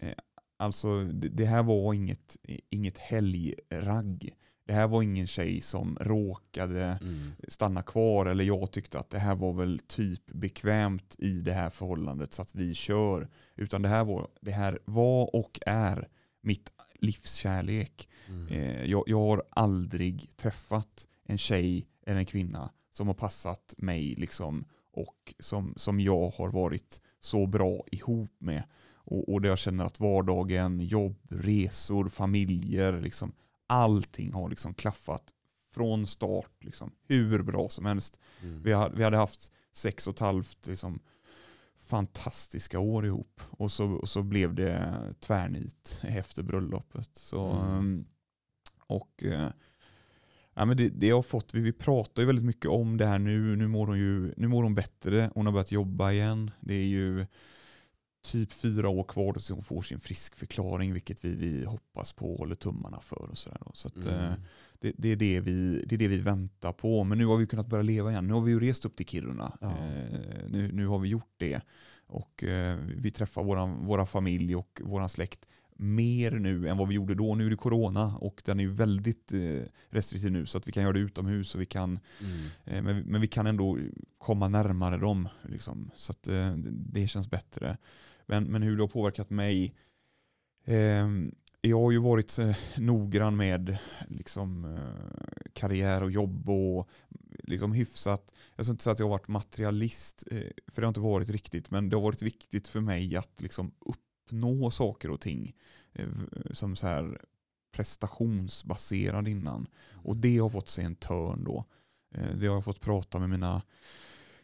eh, alltså det, det här var inget, inget helgragg. Det här var ingen tjej som råkade Mm. stanna kvar eller jag tyckte att det här var väl typ bekvämt i det här förhållandet så att vi kör. Utan det här var, det här var och är mitt livskärlek. Mm. Eh, jag, jag har aldrig träffat en tjej eller en kvinna som har passat mig liksom och som, som jag har varit så bra ihop med. Och, och där jag känner att vardagen, jobb, resor, familjer, liksom, allting har liksom klaffat från start liksom, hur bra som helst. Mm. Vi hade, vi hade haft sex och ett halvt liksom, fantastiska år ihop. Och så, och så blev det tvärnit efter bröllopet. Så, Mm. um, och eh, ja, men det, det har fått, vi, vi pratar ju väldigt mycket om det här nu. Nu mår, hon ju, nu mår hon bättre, hon har börjat jobba igen. Det är ju typ fyra år kvar tills hon får sin friskförklaring, vilket vi, vi hoppas på och håller tummarna för. Och så där då. så att, eh, Mm. det, det, är det, vi, det är det vi väntar på. Men nu har vi kunnat börja leva igen. Nu har vi ju rest upp till Kiruna. Ja. Eh, nu, nu har vi gjort det. Och eh, vi träffar våran, våra familj och våran släkt mer nu än vad vi gjorde då. Nu är det corona och den är ju väldigt eh, restriktiv nu så att vi kan göra det utomhus och vi kan, Mm. eh, men, men vi kan ändå komma närmare dem. Liksom, så att eh, det känns bättre. Men, men hur det har påverkat mig. Eh, jag har ju varit noggrann med liksom, karriär och jobb och liksom hyfsat. Jag ska inte säga att jag har varit materialist, för det har inte varit riktigt, men det har varit viktigt för mig att liksom uppnå saker och ting eh, som så här prestationsbaserad innan. Och det har fått sig en törn då. Eh, Det har jag fått prata med mina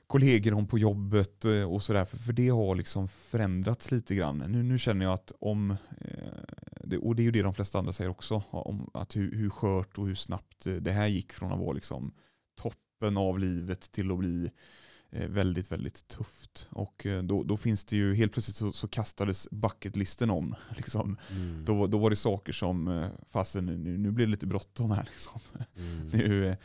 kollegor om på jobbet eh, och sådär. För, det har liksom förändrats lite grann. Nu, nu känner jag att om, och det är ju det de flesta andra säger också, om att hur, hur skört och hur snabbt det här gick från att vara liksom toppen av livet till att bli väldigt, väldigt tufft. Och eh, då, då finns det ju, helt plötsligt så, så kastades bucketlisten om. Liksom. Mm. Då, då var det saker som, eh, fasen nu, nu blir det lite bråttom här. Liksom. Mm. Nu, eh,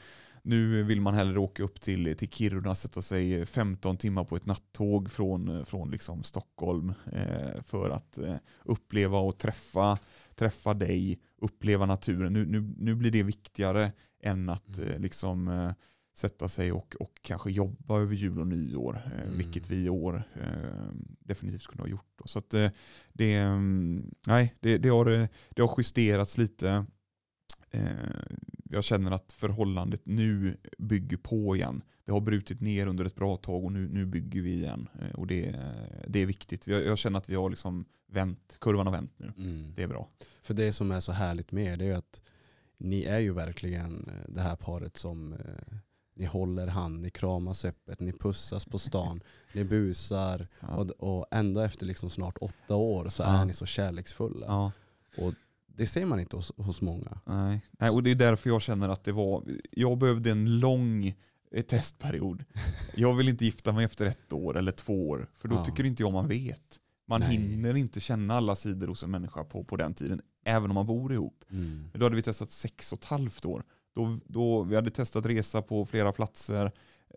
nu vill man hellre åka upp till, till Kiruna och sätta sig 15 timmar på ett nattåg från, eh, från liksom Stockholm eh, för att eh, uppleva och träffa, träffa dig, uppleva naturen. Nu, nu, nu blir det viktigare än att Mm. eh, liksom, eh, sätta sig och, och kanske jobba över jul och nyår, eh, Mm. vilket vi i år eh, definitivt skulle ha gjort. Då. Så att, eh, det, mm, nej, det, det, har, eh, det har justerats lite. Eh, jag känner att förhållandet nu bygger på igen. Det har brutit ner under ett bra tag och nu, nu bygger vi igen. Eh, och det, det är viktigt. Jag, jag känner att vi har liksom vänt, kurvan har vänt nu. Mm. Det är bra. För det som är så härligt med er det är att ni är ju verkligen det här paret som ni håller hand, ni kramas öppet, ni pussas på stan, ni busar Ja. och, och ändå efter liksom snart åtta år så Ja. är ni så kärleksfulla. Ja, Det ser man inte hos, hos många. nej. Nej, och det är därför jag känner att det var, jag behövde en lång eh, testperiod. Jag vill inte gifta mig efter ett år eller två år, för då Ja. tycker inte jag man vet. Man Nej. hinner inte känna alla sidor hos en människa på, på den tiden, även om man bor ihop. Mm. Då hade vi testat sex och ett halvt år. Då, då, vi hade testat resa på flera platser.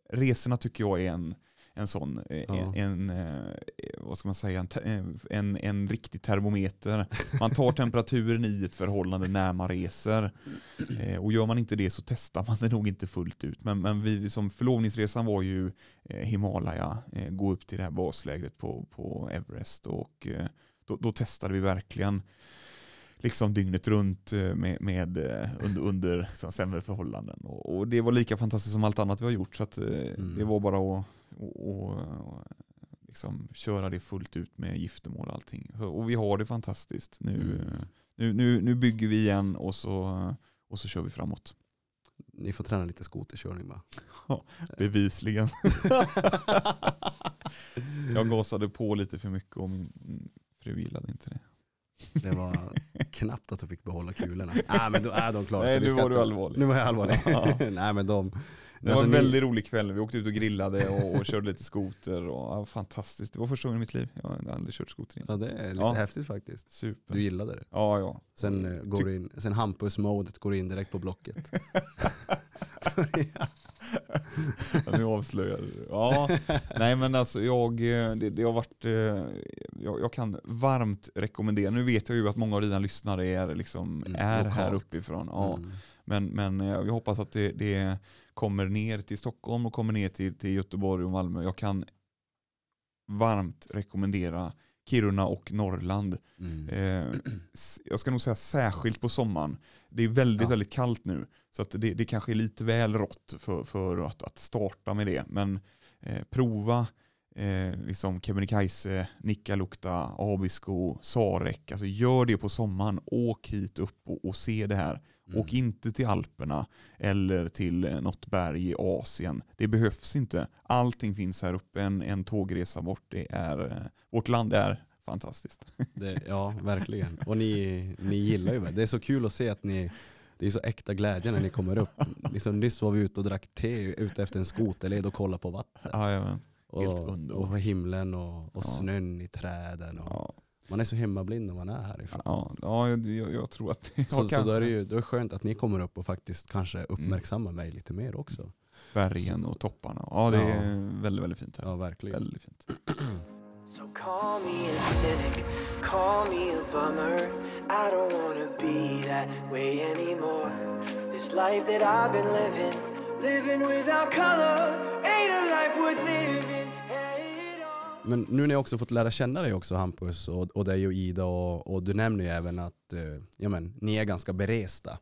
Resorna tycker jag är en, en sån, eh, Ja. en, en, eh, vad ska man säga, en, en, en riktig termometer. Man tar temperaturen i ett förhållande när man reser. Eh, och gör man inte det så testar man det nog inte fullt ut. Men, men vi som förlovningsresan var ju eh, Himalaya, eh, gå upp till det här baslägret på, på Everest. Och eh, då, då testade vi verkligen liksom dygnet runt eh, med, med, eh, under, under så sämre förhållanden. Och, och det var lika fantastiskt som allt annat vi har gjort. Så att, eh, Mm. det var bara att och, och, liksom köra det fullt ut med giftermål och allting. Så, och vi har det fantastiskt. Nu, Mm. nu, nu, nu bygger vi igen och så, och så kör vi framåt. Ni får träna lite skoterkörning va? Bevisligen. Jag gasade på lite för mycket och min fru gillade inte det. Det var knappt att du fick behålla kulorna. Nej men då är de klara. Nej, så vi nu ska var du allvarlig. Nu var jag allvarlig. Ja. Nej men de, Det Alltså, var en ni- väldigt rolig kväll. Vi åkte ut och grillade och, och körde lite skoter. Och, ja, fantastiskt. Det var första gången i mitt liv. Jag har aldrig kört skoter innan. Ja det är lite Ja. häftigt faktiskt. Super. Du gillade det. Ja, ja. Sen, eh, går Ty- in, sen Hampus-modet går in direkt på blocket. Ja, nu avslöjar du. Ja, nej men alltså jag, eh, det, det har varit, eh, jag, jag kan varmt rekommendera, nu vet jag ju att många av dina lyssnare är, liksom, Mm, är här uppifrån. Ja. Mm. Men, men eh, jag hoppas att det, det kommer ner till Stockholm och kommer ner till, till Göteborg och Malmö. Jag kan varmt rekommendera Kiruna och Norrland. Mm. Eh, jag ska nog säga särskilt på sommaren. Det är väldigt, Ja. väldigt kallt nu. Så att det, det kanske är lite väl rått för, för att, att starta med det. Men eh, prova eh, liksom Kebnekaise, Nikkaluokta, Abisko, Sarek. Alltså gör det på sommaren. Åk hit upp och, och se det här. Mm. Åk inte till Alperna eller till eh, något berg i Asien. Det behövs inte. Allting finns här uppe. En, en tågresa bort. Det är, eh, vårt land är fantastiskt. Det, ja, verkligen. Och ni, ni gillar ju det. Det är så kul att se att ni, det är så äkta glädje när ni kommer upp. Liksom, nyss var vi ute och drack te ute efter en skoterled och kollade på vattnet. Jajamän. Helt Och, underbart. och himlen och, och Ja. snön i träden. Och, Ja, Man är så hemmablind när man är härifrån. ja, ja jag, jag, tror att det Så, så då är det ju då är det skönt att ni kommer upp och faktiskt kanske uppmärksammar mig lite mer också. bergen och topparna. Ja, det är väldigt, väldigt fint här. Ja, verkligen. Väldigt fint. So call me a cynic, call me a bummer. I don't wanna be that way anymore. This life that I've been living, living without color, ain't a life worth living. Men nu när jag också fått lära känna dig också Hampus och, och dig och Ida och, och du nämner ju även att eh, ja, men, ni är ganska beresta.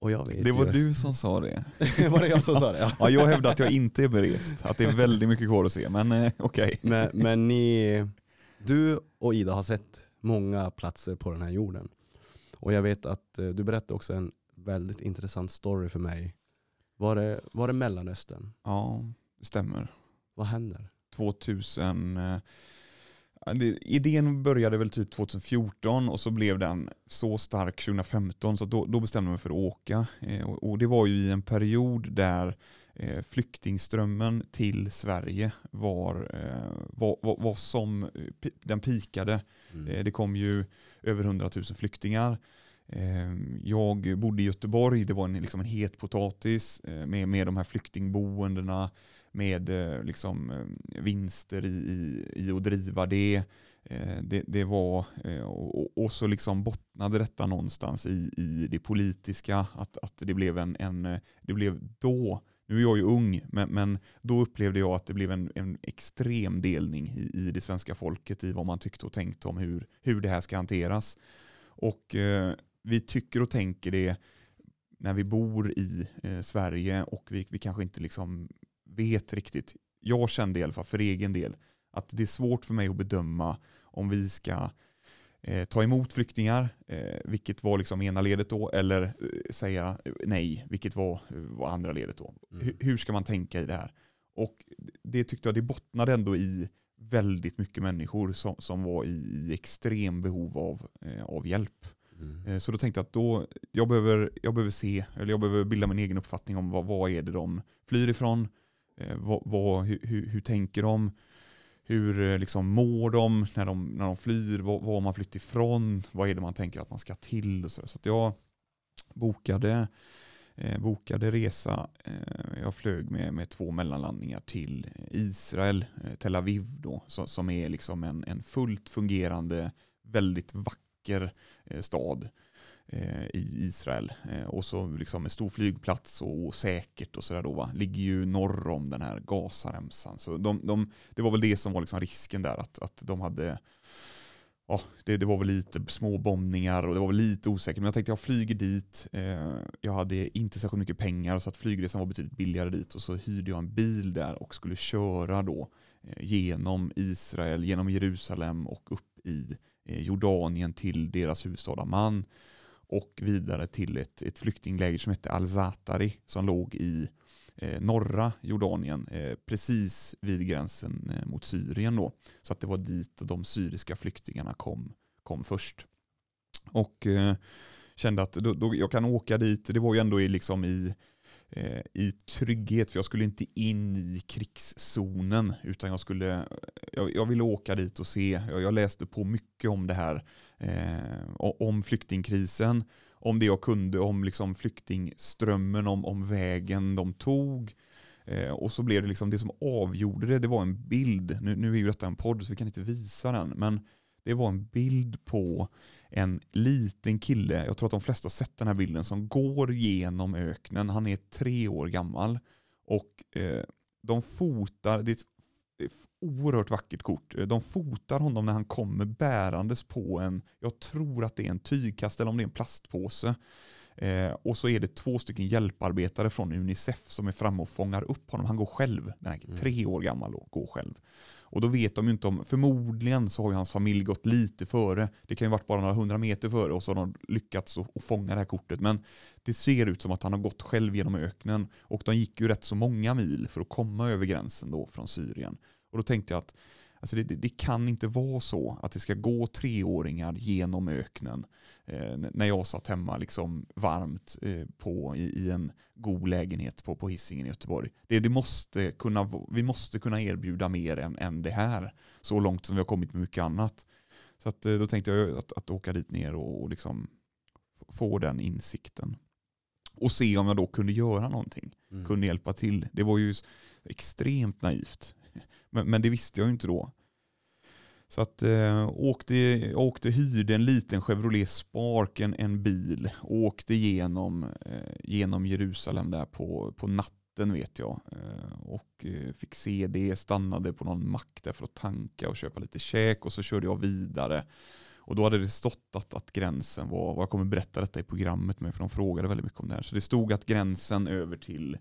Och jag vet Det var ju, du som sa det. var det jag som sa det? Ja. Ja, jag hävdar att jag inte är berest. Att det är väldigt mycket kvar att se. Men eh, okej. Men, men ni, du och Ida har sett många platser på den här jorden. Och jag vet att eh, du berättade också en väldigt intressant story för mig. Var det, var det Mellanöstern? Ja, det stämmer. Vad händer? 2000, eh, idén började väl typ 2014 och så blev den så stark 2015 så då, då bestämde jag mig för att åka. Eh, och, och det var ju i en period där eh, flyktingströmmen till Sverige var, eh, var, var, var som eh, den pikade. Mm. Det kom ju över 100 000 flyktingar. Jag bodde i Göteborg, det var en, liksom en het potatis med, med de här flyktingboendena, med eh, liksom eh, vinster i, i, i att driva det. Eh, det, det var, och, och- så liksom bottnade detta någonstans i, i det politiska, att, att det blev en, en, det blev då, nu är jag ju ung, men, men då upplevde jag att det blev en, en extrem delning i, i det svenska folket i vad man tyckte och tänkte om hur, hur det här ska hanteras. Och eh, vi tycker och tänker det när vi bor i eh, Sverige och vi, vi kanske inte liksom vet riktigt. Jag kände i alla fall för egen del att det är svårt för mig att bedöma om vi ska eh, ta emot flyktingar, eh, vilket var liksom ena ledet då, eller eh, säga eh, nej, vilket var, var andra ledet då. Mm. Hur, hur ska man tänka i det här? Och det tyckte jag, det bottnade ändå i väldigt mycket människor som, som var i, i extrem behov av, eh, av hjälp. Mm. Eh, Så då tänkte jag att då, jag, behöver, jag behöver se, eller jag behöver bilda min egen uppfattning om vad, vad är det de flyr ifrån, eh, Eh, vad, vad, hur, hur, tänker de, hur eh, liksom mår de när de, när de flyr, vad, vad har man flytt ifrån, vad är det man tänker att man ska till? Och så. Så att jag bokade, eh, bokade resa, eh, jag flög med, med två mellanlandningar till Israel, eh, Tel Aviv då, så, som är liksom en, en fullt fungerande, väldigt vacker eh, stad. eh, Eh, i Israel. Eh, och så liksom en stor flygplats och, och säkert och sådär då va. Ligger ju norr om den här Gazaremsan. Så de, de, det var väl det som var liksom risken där, att, att de hade Ja, det, det var väl lite små bombningar och det var väl lite osäkert. Men jag tänkte jag flyger dit. Eh, jag hade inte särskilt mycket pengar så att flygresan var betydligt billigare dit. Och så hyrde jag en bil där och skulle köra då eh, genom Israel, genom Jerusalem och upp i eh, Jordanien till deras huvudstad Amman och vidare till ett, ett flyktingläger som hette Al-Zatari som låg i eh, norra Jordanien, eh, precis vid gränsen eh, mot Syrien. Då. Så att det var dit de syriska flyktingarna kom, kom först. Och eh, kände att då, då, jag kan åka dit, det var ju ändå i, liksom i eh, i trygghet, för jag skulle inte in i krigszonen, utan jag, skulle, eh, jag, jag ville åka dit och se. Jag, jag läste på mycket om det här, Eh, om flyktingkrisen, om det jag kunde, om liksom flyktingströmmen, om, om vägen de tog. Eh, och så blev det liksom, det som avgjorde det, det var en bild. Nu, nu är ju detta en podd så vi kan inte visa den, men det var en bild på en liten kille, jag tror att de flesta har sett den här bilden, som går genom öknen. Han är tre år gammal och eh, de fotar, det är ett oerhört vackert kort. Eh, De fotar honom när han kommer bärandes på en, jag tror att det är en tygkast eller om det är en plastpåse. Eh, och så är det två stycken hjälparbetare från Unicef som är framme och fångar upp honom. Han går själv, den här tre år gammal och går själv. Och då vet de ju inte om, förmodligen så har ju hans familj gått lite före. Det kan ju varit bara några hundra meter före och så har de lyckats att fånga det här kortet. Men det ser ut som att han har gått själv genom öknen. Och de gick ju rätt så många mil för att komma över gränsen då från Syrien. Och då tänkte jag att alltså det, det, det kan inte vara så att det ska gå treåringar genom öknen när jag satt hemma liksom varmt eh, på, i, en god lägenhet på, på Hisingen i Göteborg. Det, det måste kunna, vi måste kunna erbjuda mer än, än det här. Så långt som vi har kommit med mycket annat. Så att, eh, då tänkte jag att, att åka dit ner och, och liksom få den insikten. Och se om jag då kunde göra någonting Mm. kunde hjälpa till. Det var ju extremt naivt. Men, men det visste jag ju inte då. Så att eh, åkte, jag åkte, hyrde en liten Chevrolet Spark, en, en bil, och åkte genom, eh, genom Jerusalem där på, på natten vet jag. Eh, och eh, fick se det, stannade på någon mack där för att tanka och köpa lite käk och så körde jag vidare. Och då hade det stått att, att gränsen var, och jag kommer berätta detta i programmet med för de frågade väldigt mycket om det här. Så det stod att gränsen över till,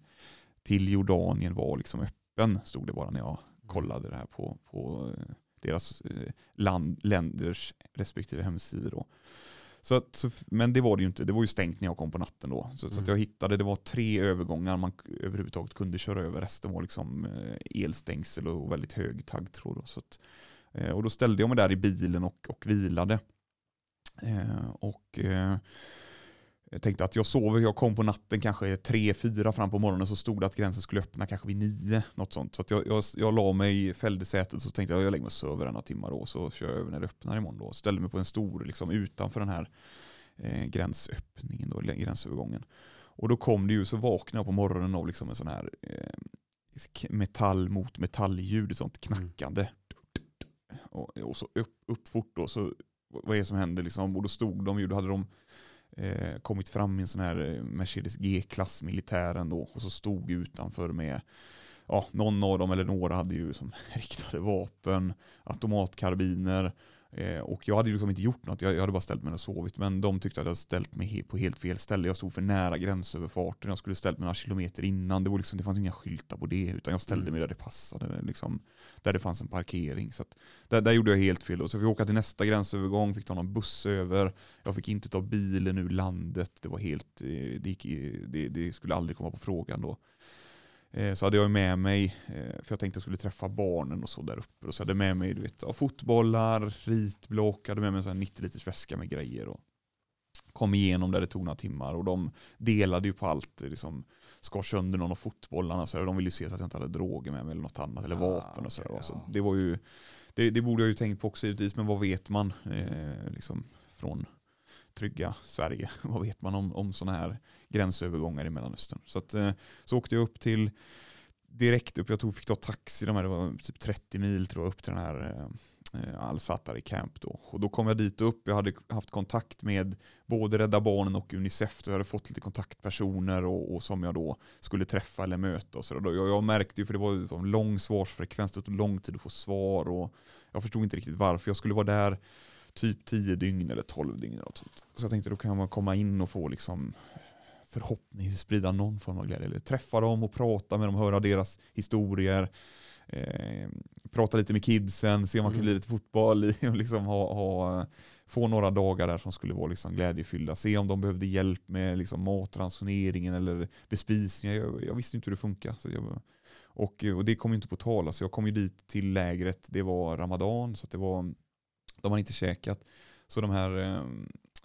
till Jordanien var liksom öppen, stod det bara när jag kollade det här på, på eh, deras eh, land, länders respektive hemsidor. Då. Så att, så, men det var det ju inte, det var ju stängt när jag kom på natten då. Så, så att Mm. jag hittade, det var tre övergångar man överhuvudtaget kunde köra över, resten var liksom eh, elstängsel och väldigt hög taggtråd. då. Så att, eh, och då ställde jag mig där i bilen och, och vilade. Eh, och eh, jag tänkte att jag sover, jag kom på natten kanske tre, fyra fram på morgonen så stod det att gränsen skulle öppna kanske vid nio. Något sånt. Så att jag, jag, jag la mig, fällde sätet så tänkte jag jag lägger mig och sover några timmar då så kör jag över när det öppnar imorgon då. Ställde mig på en stor liksom utanför den här eh, gränsöppningen då, gränsövergången. Och då kom det ju, så vaknade jag på morgonen av liksom en sån här eh, metall mot metallljud, ett sånt knackande. Och, och så upp, upp fort då, så vad är det som händer liksom? Och då stod de ju, då hade de eh, kommit fram i en sån här eh, Mercedes G-klass militären då och så stod utanför med ja, någon av dem eller några hade ju som riktade vapen, automatkarbiner eh, och jag hade liksom inte gjort något, jag, jag hade bara ställt mig och sovit men de tyckte att jag hade ställt mig he- på helt fel ställe. Jag stod för nära gränsöverfarten, jag skulle ställt mig några kilometer innan, det, var liksom, det fanns inga skyltar på det utan jag ställde Mm. mig där det passade, liksom, där det fanns en parkering. Så att, där, där gjorde jag helt fel. Och så fick jag åka till nästa gränsövergång, fick ta någon buss över. Jag fick inte ta bilen ur landet. Det var helt, eh, det, gick, det, det skulle aldrig komma på frågan då. Eh, Så hade jag med mig, eh, för jag tänkte jag skulle träffa barnen och så där uppe. Och så hade jag med mig du vet, fotbollar, ritblock, hade med mig en sån här 90 liters väska med grejer. Och kom igenom där det tog några timmar och de delade ju på allt. eh, Liksom, skar sönder någon av fotbollarna. Så här, de ville ju se så att jag inte hade droger med mig eller något annat. Eller Ah, vapen och så, okej, så ja. Det var ju, det, det borde jag ju tänkt på också givetvis, men vad vet man eh, liksom, från trygga Sverige? vad vet man om, om sådana här gränsövergångar i Mellanöstern? Så, att, eh, så åkte jag upp till, direkt upp, jag tog, fick ta taxi, de här, det var typ 30 mil tror jag, upp till den här eh, eh Al-Satari Camp då. Och då kom jag dit upp, jag hade haft kontakt med både Rädda Barnen och Unicef, jag hade fått lite kontaktpersoner och, och som jag då skulle träffa eller möta. Och så då. Jag, jag märkte ju, för det var en liksom lång svarsfrekvens, det tog lång tid att få svar och jag förstod inte riktigt varför. Jag skulle vara där typ 10 dygn eller 12 dygn. Eller något sånt. Så jag tänkte då kan man komma in och få liksom förhoppningsvis sprida någon form av glädje. Eller träffa dem och prata med dem, höra deras historier. Eh, prata lite med kidsen, se om man kan Mm. bli lite fotboll och liksom ha, ha, få några dagar där som skulle vara liksom glädjefyllda. Se om de behövde hjälp med liksom matransoneringen eller bespisningen. Jag, jag visste inte hur det funkar. Så jag, och, och det kom inte på tal. Alltså jag kom ju dit till lägret, det var ramadan, så att det var, de hade inte käkat. Så de här eh,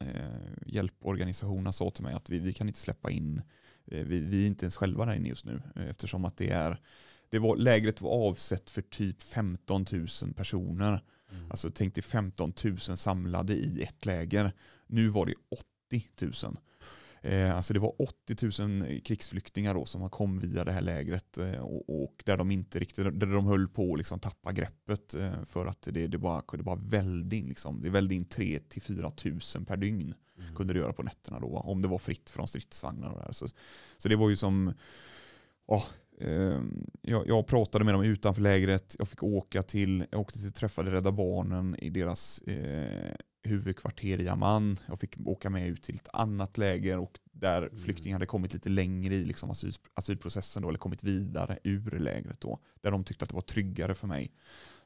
eh, hjälporganisationerna sa till mig att vi, vi kan inte släppa in eh, vi, vi är inte ens själva där inne just nu eh, eftersom att det är det var, lägret var avsett för typ 15 000 personer. Mm. Alltså tänk dig 15 000 samlade i ett läger. Nu var det 80 000. Eh, alltså det var 80 000 krigsflyktingar då som kom via det här lägret eh, och, och där de inte riktigt, där de höll på att liksom tappa greppet eh, för att det, det, bara, det bara vällde in. Liksom. Det vällde in 3 till 4 000 per dygn Mm. kunde det göra på nätterna då, om det var fritt från stridsvagnar. Och där. Så, så det var ju som, eh, jag, jag pratade med dem utanför lägret, jag fick åka till, jag åkte till träffade Rädda Barnen i deras eh, huvudkvarter i Amman. Jag fick åka med ut till ett annat läger och där Mm. flyktingar hade kommit lite längre i liksom asyl, asylprocessen då, eller kommit vidare ur lägret då. Där de tyckte att det var tryggare för mig.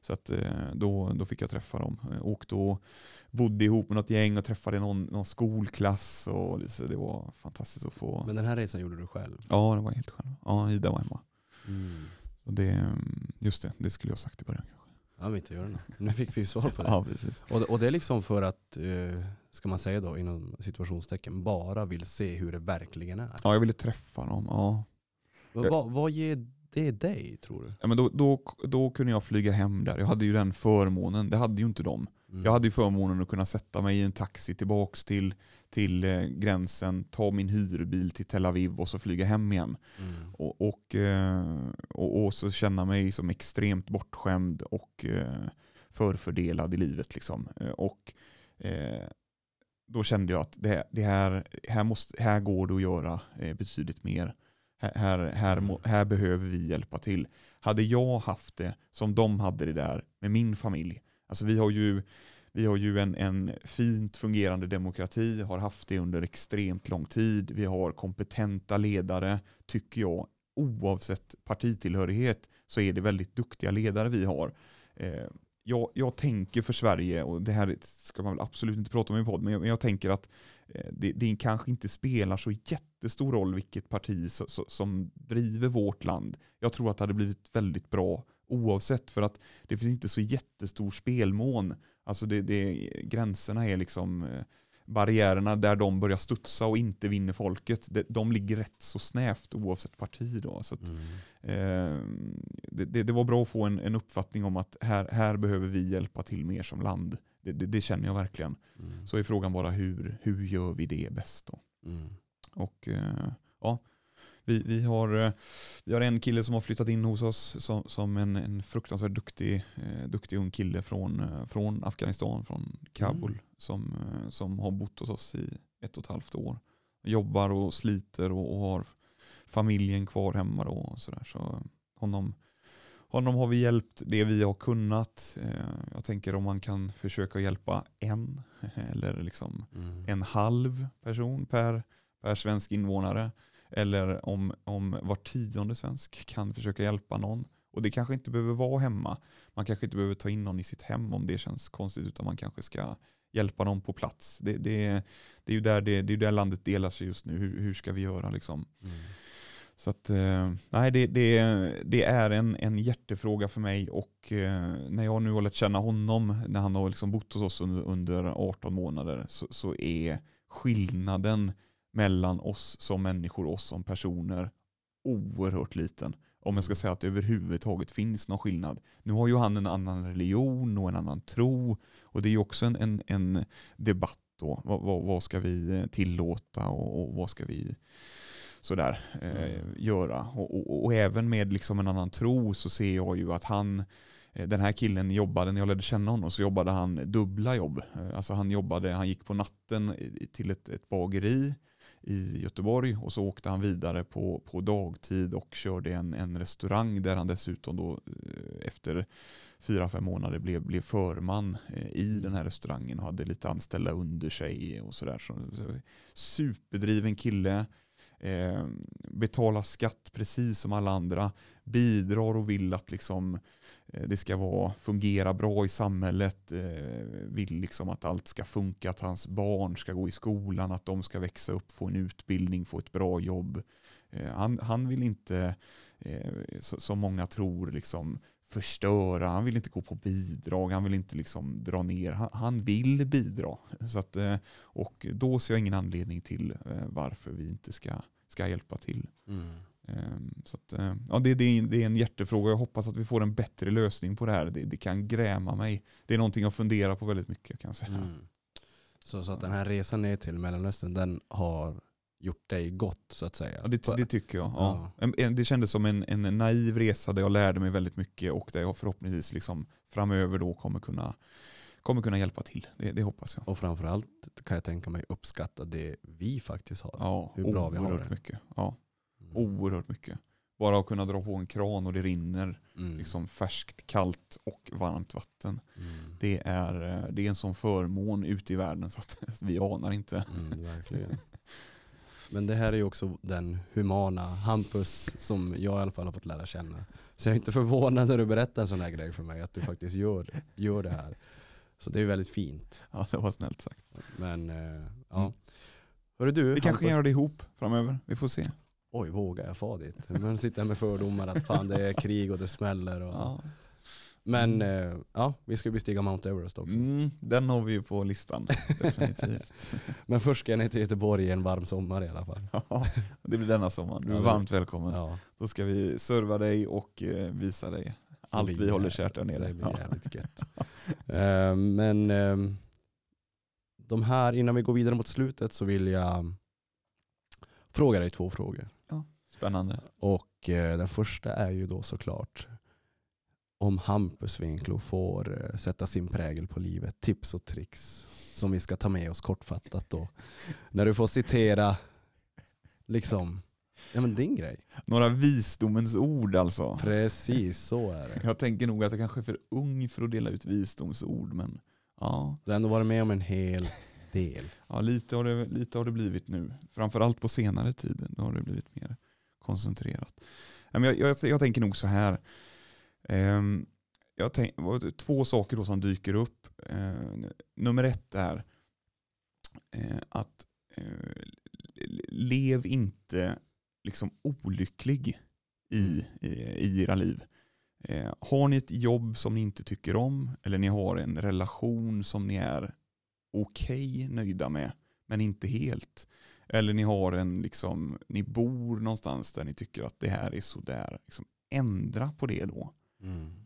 Så att, eh, då, då fick jag träffa dem. Jag åkte och bodde ihop med något gäng och träffade någon, någon skolklass. Och så det var fantastiskt att få. Men den här resan gjorde du själv? ja, det var helt själv. Ja, Ida var hemma. Mm. Så det, just det, det skulle jag ha sagt i början. kanske. Ja, men inte göra något. Nu fick vi ju svar på det. Ja, precis. Och, och det är liksom för att, eh, ska man säga då inom situationstecken, bara vill se hur det verkligen är. Ja, jag ville träffa dem. Ja. Men vad, vad ger det dig tror du? Ja, men då, då, då kunde jag flyga hem där. Jag hade ju den förmånen. Det hade ju inte de. Mm. Jag hade ju förmånen att kunna sätta mig i en taxi tillbaks till, till eh, gränsen, ta min hyrbil till Tel Aviv och så flyga hem igen. Mm. Och, och, eh, och, och så känna mig som extremt bortskämd och eh, förfördelad i livet. Liksom. Eh, Och eh, då kände jag att det, det här, här, måste, här går det att göra eh, betydligt mer. Här, här, här, må, här behöver vi hjälpa till. Hade jag haft det som de hade det där med min familj. Alltså vi har ju, vi har ju en, en fint fungerande demokrati, har haft det under extremt lång tid. Vi har kompetenta ledare, tycker jag. Oavsett partitillhörighet så är det väldigt duktiga ledare vi har. Eh, jag, jag tänker för Sverige, och det här ska man väl absolut inte prata om i podd, men jag, men jag tänker att eh, det, det kanske inte spelar så jättestor roll vilket parti so, so, som driver vårt land. Jag tror att det hade blivit väldigt bra oavsett för att det finns inte så jättestor spelmån. Alltså det, det, gränserna är liksom eh, barriärerna där de börjar studsa och inte vinner folket. De, de ligger rätt så snävt oavsett parti. Då. Så att, Mm. eh, det, det, det var bra att få en, en uppfattning om att här, här behöver vi hjälpa till mer som land. Det, det, det känner jag verkligen. Mm. Så är frågan bara hur, hur gör vi det bäst då? Mm. Och eh, ja, vi, vi, har, eh, vi har en kille som har flyttat in hos oss som, som en, en fruktansvärt duktig, eh, duktig ung kille från, eh, från Afghanistan, från Kabul, Mm. som, eh, som har bott hos oss i ett och ett halvt år. Jobbar och sliter och, och har familjen kvar hemma då och sådär. Så honom, honom har vi hjälpt det vi har kunnat. Jag tänker om man kan försöka hjälpa en eller liksom Mm. en halv person per, per svensk invånare. Eller om, om var tionde svensk kan försöka hjälpa någon. Och det kanske inte behöver vara hemma. Man kanske inte behöver ta in någon i sitt hem om det känns konstigt. Utan man kanske ska hjälpa någon på plats. Det, det, det är ju där, det, det är där landet delar sig just nu. Hur, hur ska vi göra liksom? Mm. Så att, eh, nej, det, det, det är en, en hjärtefråga för mig och eh, när jag nu har lärt känna honom, när han har liksom bott hos oss under, under 18 månader, så, så är skillnaden mellan oss som människor och oss som personer oerhört liten. Om jag ska säga att det överhuvudtaget finns någon skillnad. Nu har ju han en annan religion och en annan tro och det är ju också en, en, en debatt då. Vad, vad, vad ska vi eh, tillåta och, och vad ska vi sådär eh, Mm. göra. Och, och, och även med liksom en annan tro så ser jag ju att han, eh, den här killen jobbade, när jag lärde känna honom så jobbade han dubbla jobb. Eh, Alltså han jobbade, han gick på natten till ett, ett bageri i Göteborg och så åkte han vidare på, på dagtid och körde en, en restaurang där han dessutom då eh, efter fyra, fem månader blev, blev förman eh, i den här restaurangen och hade lite anställda under sig och sådär. Så, så, superdriven kille, eh, betalar skatt precis som alla andra, bidrar och vill att liksom, eh, Eh, det ska vara, fungera bra i samhället, eh, vill liksom att allt ska funka, att hans barn ska gå i skolan, att de ska växa upp, få en utbildning, få ett bra jobb. Eh, han, han vill inte, eh, som många tror, liksom, förstöra, han vill inte gå på bidrag, han vill inte liksom dra ner, han, han vill bidra. Så att, eh, och då ser jag ingen anledning till eh, varför vi inte ska, ska hjälpa till. Mm. Ehm, Så att, eh, ja, det, det, är, det är en hjärtefråga. Jag hoppas att vi får en bättre lösning på det här. Det, det kan gräma mig. Det är någonting jag funderar på väldigt mycket kan jag säga. Mm. Så, så att den här resan ner till Mellanöstern, den har gjort dig gott så att säga? Ja, det, det tycker jag. Ja. En- Det kändes som en, en naiv resa där jag lärde mig väldigt mycket och där jag förhoppningsvis liksom framöver då kommer kunna, kommer kunna hjälpa till. Det, det hoppas jag. Och framförallt kan jag tänka mig uppskatta det vi faktiskt har. Ja, Hur bra vi har det. mycket. Ja. Oerhört mycket. Bara att kunna dra på en kran och det rinner Mm. liksom färskt, kallt och varmt vatten. Mm. Det är, eh, det är en sån förmån ute i världen så att vi anar inte. Mm, verkligen. Men det här är ju också den humana Hampus som jag i alla fall har fått lära känna. Så jag är inte förvånad när du berättar en sån här grej för mig, att du faktiskt gör, gör det här. Så det är väldigt fint. Ja, det var snällt sagt. Men eh, ja. Mm. Hörru du, Vi kanske kan göra det ihop framöver. Vi får se. Oj vågar jag få dit? Men sitter här med fördomar att fan det är krig och det smäller. Och... Ja. Men eh, ja, vi ska ju bestiga Mount Everest också. Mm, den har vi ju på listan. Definitivt. Men först ska jag ner till Göteborg en varm sommar i alla fall. Ja, det blir denna sommar. Du är Ja, varmt välkommen. Ja, Då ska vi serva dig och eh, visa dig allt vi håller kärt där nere. Det blir Ja. jävligt gött. Eh, men de här, innan vi går vidare mot slutet så vill jag fråga dig två frågor. Spännande. Och eh, den första är ju då såklart om Hampus Winklo får eh, sätta sin prägel på livet, tips och tricks som vi ska ta med oss kortfattat då. När du får citera liksom, ja men din grej. Några visdomens ord alltså. Precis så är det. Jag tänker nog att jag kanske är för ung för att dela ut visdomsord, men ja, Du har ändå varit med om en hel del. ja lite, har det, lite har det blivit nu. Framförallt på senare tid har det blivit mer koncentrerat. Jag, jag, jag tänker nog så här. Ehm, jag tänk, två saker då som dyker upp. Eh, nummer ett är eh, att eh, lev inte liksom olycklig i, i, i era liv. Eh, har ni ett jobb som ni inte tycker om eller ni har en relation som ni är okej nöjda med men inte helt. Eller ni har en, liksom, ni bor någonstans där ni tycker att det här är sådär. Liksom, ändra på det då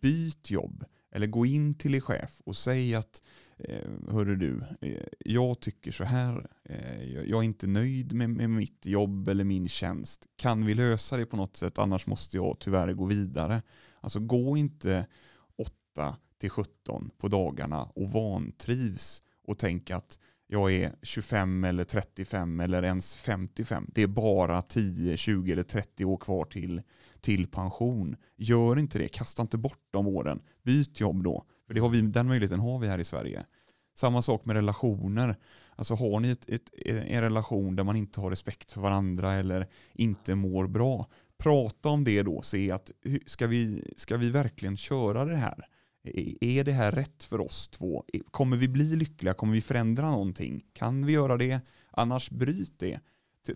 byt jobb. Eller gå in till er chef och säg att eh, hörru du, eh, jag tycker så här, eh, jag jag är inte nöjd med, med mitt jobb eller min tjänst. Kan vi lösa det på något sätt? Annars måste jag tyvärr gå vidare. Alltså gå inte 8 till 17 på dagarna och vantrivs och tänk att jag är 25 eller 35 eller ens 55. Det är bara 10, 20 eller 30 år kvar till, till pension. Gör inte det, kasta inte bort de åren. Byt jobb då. För det har vi, den möjligheten har vi här i Sverige. Samma sak med relationer. Alltså har ni ett, ett, en relation där man inte har respekt för varandra eller inte mår bra. Prata om det då, se att ska vi, ska vi verkligen köra det här? Är- det här rätt för oss två? Kommer vi bli lyckliga? Kommer vi förändra någonting? Kan vi göra det? Annars bryt det.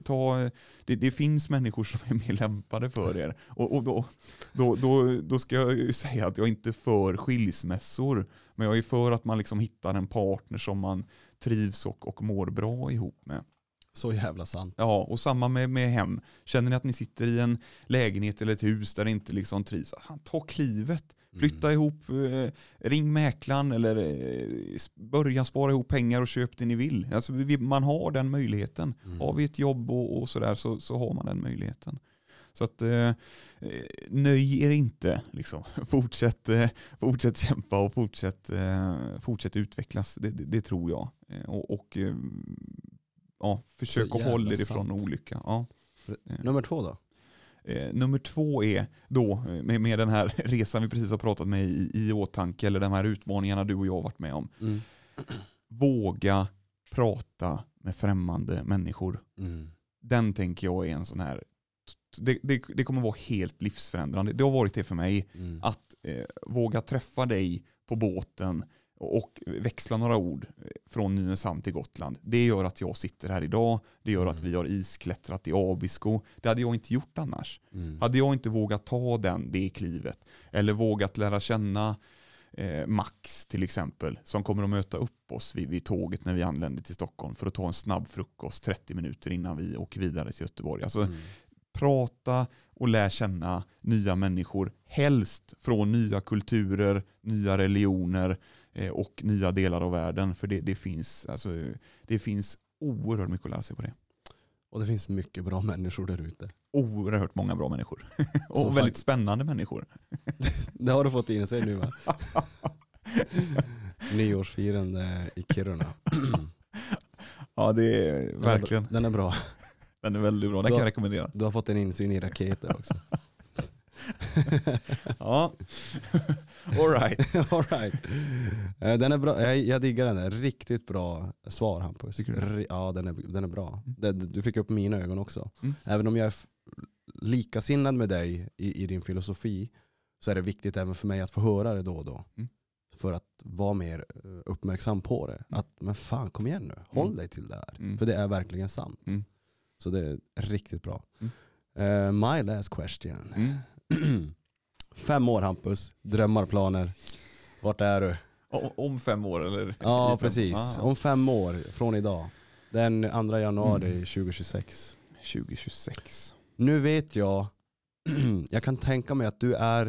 Ta, det, det finns människor som är mer lämpade för er. Och, och då, då, då, då ska jag ju säga att jag inte är för skilsmässor. Men jag är för att man liksom hittar en partner som man trivs och, och mår bra ihop med. Så jävla sant. Ja, och samma med, med hem. Känner ni att ni sitter i en lägenhet eller ett hus där det inte liksom trivs, ta klivet. Flytta ihop, eh, ring mäklaren eller eh, börja spara ihop pengar och köp det ni vill. Alltså, vi, man har den möjligheten. Mm. Har vi ett jobb och, och sådär så, så har man den möjligheten. Så att eh, eh, nöj er inte. Liksom. Fortsätt, eh, fortsätt kämpa och fortsätt, eh, fortsätt utvecklas. Det, det, det tror jag. Eh, och och eh, ja, försök att hålla er ifrån olycka. Ja. Nummer två då? Eh, nummer två är då, eh, med, med den här resan vi precis har pratat med i, i åtanke, eller de här utmaningarna du och jag har varit med om. Mm. Våga prata med främmande människor. Mm. Den tänker jag är en sån här, det, det, det kommer vara helt livsförändrande. Det har varit det för mig. Mm. Att eh, våga träffa dig på båten och växla några ord eh, från Nynäshamn till Gotland. Det gör att jag sitter här idag. Det gör att Mm. vi har isklättrat i Abisko. Det hade jag inte gjort annars. Mm. Hade jag inte vågat ta den, det klivet, eller vågat lära känna eh, Max till exempel, som kommer att möta upp oss vid, vid tåget när vi anländer till Stockholm för att ta en snabb frukost 30 minuter innan vi åker vidare till Göteborg. Alltså, Mm. prata och lär känna nya människor, helst från nya kulturer, nya religioner och nya delar av världen. För det, det, finns, alltså, det finns oerhört mycket att lära sig på det. Och det finns mycket bra människor där ute. Oerhört många bra människor. och Som väldigt fakt- spännande människor. Det har du fått in sig nu va? Nyårsfirande i Kiruna. Ja, det är verkligen. Den är bra. Den är väldigt bra. Den kan jag rekommendera. Du har fått en insyn i raketer också. Ja, all right. All right. Eh, Den är bra. Jag, jag diggar den. Där. Riktigt bra svar Hampus. Tycker du? Ja den är, den är bra. Det, du fick upp mina ögon också. Mm. Även om jag är likasinnad med dig i, i din filosofi så är det viktigt även för mig att få höra det då och då. Mm. För att vara mer eh, uppmärksam på det. Att men fan kom igen nu, håll Mm. dig till det här. Mm. För det är verkligen sant. Mm. Så det är riktigt bra. Mm. Eh, my last question. Mm. Fem år Hampus, drömmar, planer. Vart är du? O- Om fem år eller? Ja fem- precis, Ah, om fem år från idag. Den 2 januari Mm. 2026. 2026. Nu vet jag, jag kan tänka mig att du är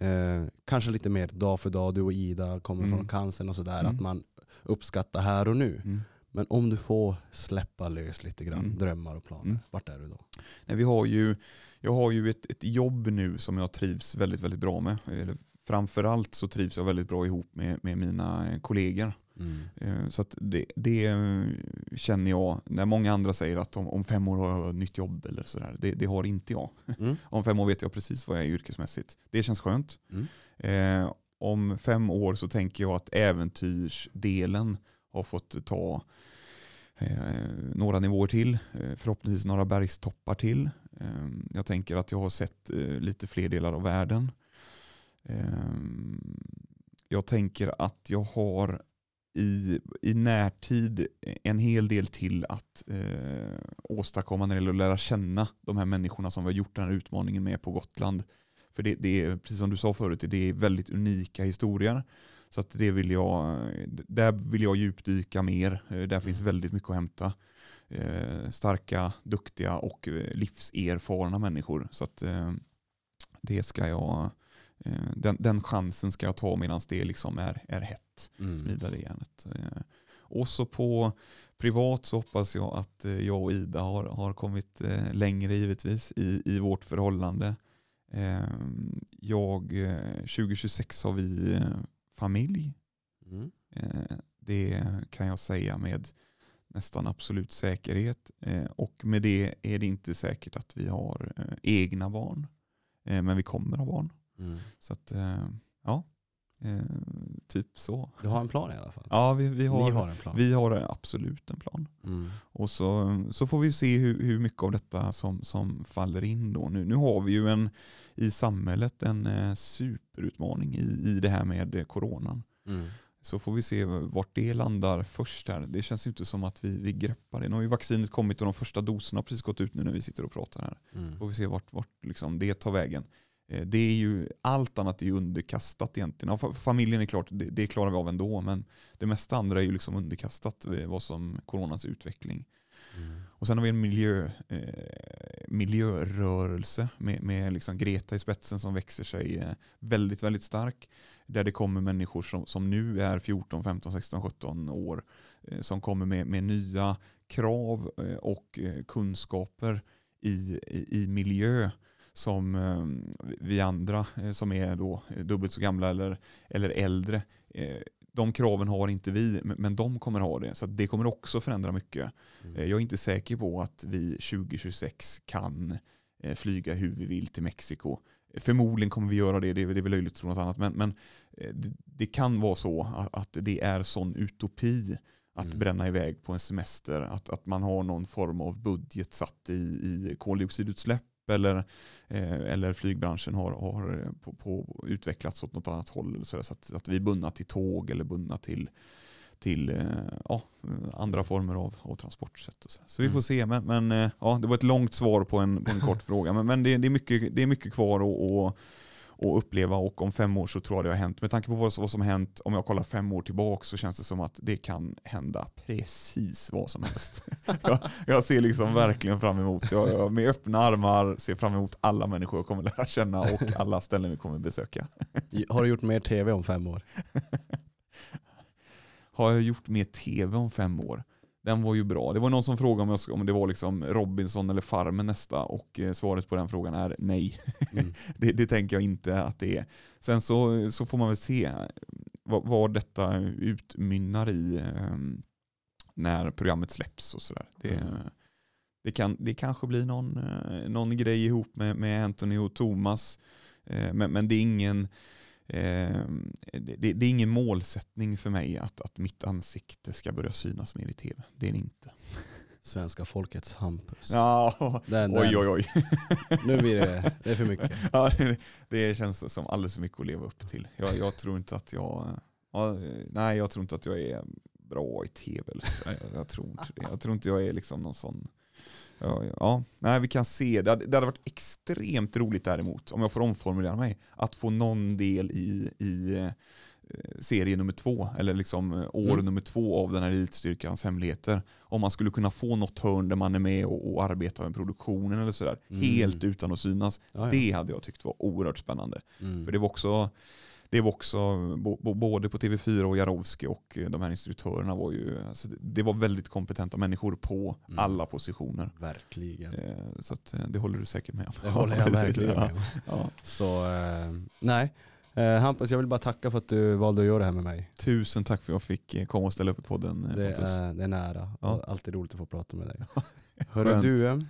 eh, kanske lite mer dag för dag, du och Ida kommer Mm. från cancern och sådär, Mm. att man uppskattar här och nu. Mm. Men om du får släppa lös lite grann, Mm. drömmar och planer, Mm. vart är du då? Nej, vi har ju, jag har ju ett, ett jobb nu som jag trivs väldigt, väldigt bra med. Eller Framförallt så trivs jag väldigt bra ihop med, med mina kollegor. Eh, Så det, det eh, känner jag, när många andra säger att om, om fem år har jag ett nytt jobb eller sådär, det, det har inte jag. Mm. Om fem år vet jag precis vad jag är yrkesmässigt. Det känns skönt. Mm. Eh, om fem år så tänker jag att äventyrsdelen har fått ta eh, några nivåer till, eh, förhoppningsvis några bergstoppar till. Eh, jag tänker att jag har sett lite fler delar av världen. Jag tänker att jag har i, i närtid en hel del till att eh, åstadkomma när det gäller att lära känna de här människorna som vi har gjort den här utmaningen med på Gotland. För det, det är, precis som du sa förut, det är väldigt unika historier. Så att det vill jag, där vill jag djupdyka mer. Eh, Där finns väldigt mycket att hämta. Eh, starka, duktiga och eh, livserfarna människor. Så att det ska jag, den, den chansen ska jag ta medan det liksom är, är hett Mm. smida det järnet. Och så på privat så hoppas jag att jag och Ida har, har kommit längre givetvis i, i vårt förhållande. Eh, Jag, eh, 2026 har vi familj. Mm. Eh, Det kan jag säga med nästan absolut säkerhet. Eh, Och med det är det inte säkert att vi har eh, egna barn. Men vi kommer ha barn. Mm. Så att, ja, eh, typ så. Du har en plan i alla fall? Ja, vi, vi, har, Ni har en plan? vi har absolut en plan. Mm. Och så, så får vi se hur, hur mycket av detta som, som faller in då. Nu, nu har vi ju en, i samhället en eh, superutmaning i, i det här med eh, coronan. Mm. Så får vi se vart det landar först här. Det känns ju inte som att vi, vi greppar det. Nu har ju vaccinet kommit och de första doserna har precis gått ut nu när vi sitter och pratar här. Mm. Får vi se vart, vart liksom det tar vägen. Eh, Det är ju, allt annat är underkastat egentligen. Ja, fa- familjen är klart, det, det klarar vi av ändå, men det mesta andra är ju liksom underkastat eh, vad som coronans utveckling. Mm. Och sen har vi en miljö, eh, miljörörelse med, med liksom Greta i spetsen som växer sig eh, väldigt, väldigt stark. Där det kommer människor som, som nu är 14, 15, 16, 17 år eh, som kommer med, med nya krav och kunskaper i, i, i miljö som eh, vi andra eh, som är då dubbelt så gamla eller, eller äldre, eh, de kraven har inte vi, men- de kommer ha det. Så det kommer också förändra mycket. Mm. Eh, Jag är inte säker på att vi 2026 kan eh, flyga hur vi vill till Mexiko. Förmodligen kommer vi göra det, det är det är väl löjligt att tro något annat. Men, men eh, det, det kan vara så att, att det är sån utopi att Mm. bränna iväg på en semester. Att, att man har någon form av budget satt i, i koldioxidutsläpp eller, eh, eller flygbranschen har, har eh, på, på utvecklats åt något annat håll. Så, att, att vi är bundna till tåg eller bundna till, till eh, ja, andra former av, av transportsätt. Så så vi får Mm. se. Men, men ja, det var ett långt svar på en, på en kort fråga. Men, men det, det, är mycket, det är mycket kvar att, att, att uppleva och om fem år så tror jag det har hänt. Med tanke på vad, vad som har hänt, om jag kollar fem år tillbaka så känns det som att det kan hända precis vad som helst. jag, jag ser liksom verkligen fram emot, jag, jag med öppna armar ser fram emot alla människor jag kommer lära känna och alla ställen vi kommer besöka. Har du gjort mer tv om fem år? Har jag gjort mer tv om fem år? Den var ju bra. Det var någon som frågade om, jag, om det var liksom Robinson eller Farmen nästa och eh, svaret på den frågan är nej. Mm. det, det tänker jag inte att det är. Sen så, så får man väl se vad, vad detta utmynnar i eh, när programmet släpps och sådär. Det, Mm. det, kan, det kanske blir någon, eh, någon grej ihop med, med Anthony och Thomas. Eh, men, men det är ingen Eh, det, det, det är ingen målsättning för mig att, att mitt ansikte ska börja synas mer i tv. Det är det inte. Svenska folkets Hampus. Ja, Den, oj oj oj. Nu blir det, det är för mycket. Ja, det, det känns som alldeles för mycket att leva upp till. Jag, jag tror inte att jag, ja, nej jag tror inte att jag är bra i tv. Eller så. Jag, jag, tror inte det. jag tror inte jag är liksom någon sån, ja, nej vi kan se. Det hade, det hade varit extremt roligt däremot, om jag får omformulera mig, att få någon del i, i eh, serie nummer två, eller liksom eh, år Mm. nummer två av den här elitstyrkans hemligheter. Om man skulle kunna få något hörn där man är med och, och arbetar med produktionen eller sådär, Mm. helt utan att synas. Ja, ja. Det hade jag tyckt var oerhört spännande. Mm. För det var också, det var också både på TV4 och Jarowski och eh, de här instruktörerna var ju, alltså det, var väldigt kompetenta människor på Mm. alla positioner. Verkligen. Eh, Så eh, det håller du säkert med om. Det håller jag verkligen Ja, med om. ja. Så nej. Hampus, jag vill bara tacka för att du valde att göra det här med mig. Tusen tack för att jag fick komma och ställa upp i podden Det är, det är nära. Ja. Och Alltid roligt att få prata med dig. Hörru du,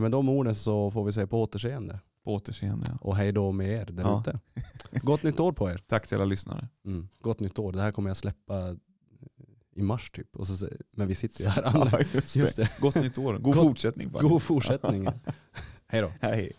med de orden så får vi säga på återseende. På återseende. Ja. Och hej då med er där Ja. ute. Gott nytt år på er. Tack till alla lyssnare. Mm. Gott nytt år. Det här kommer jag släppa i mars typ. Och så, men vi sitter ju här andra. Ja, just det. Just det. Gott nytt år. God Gott- fortsättning. bara. God fortsättning. hej då. Hej.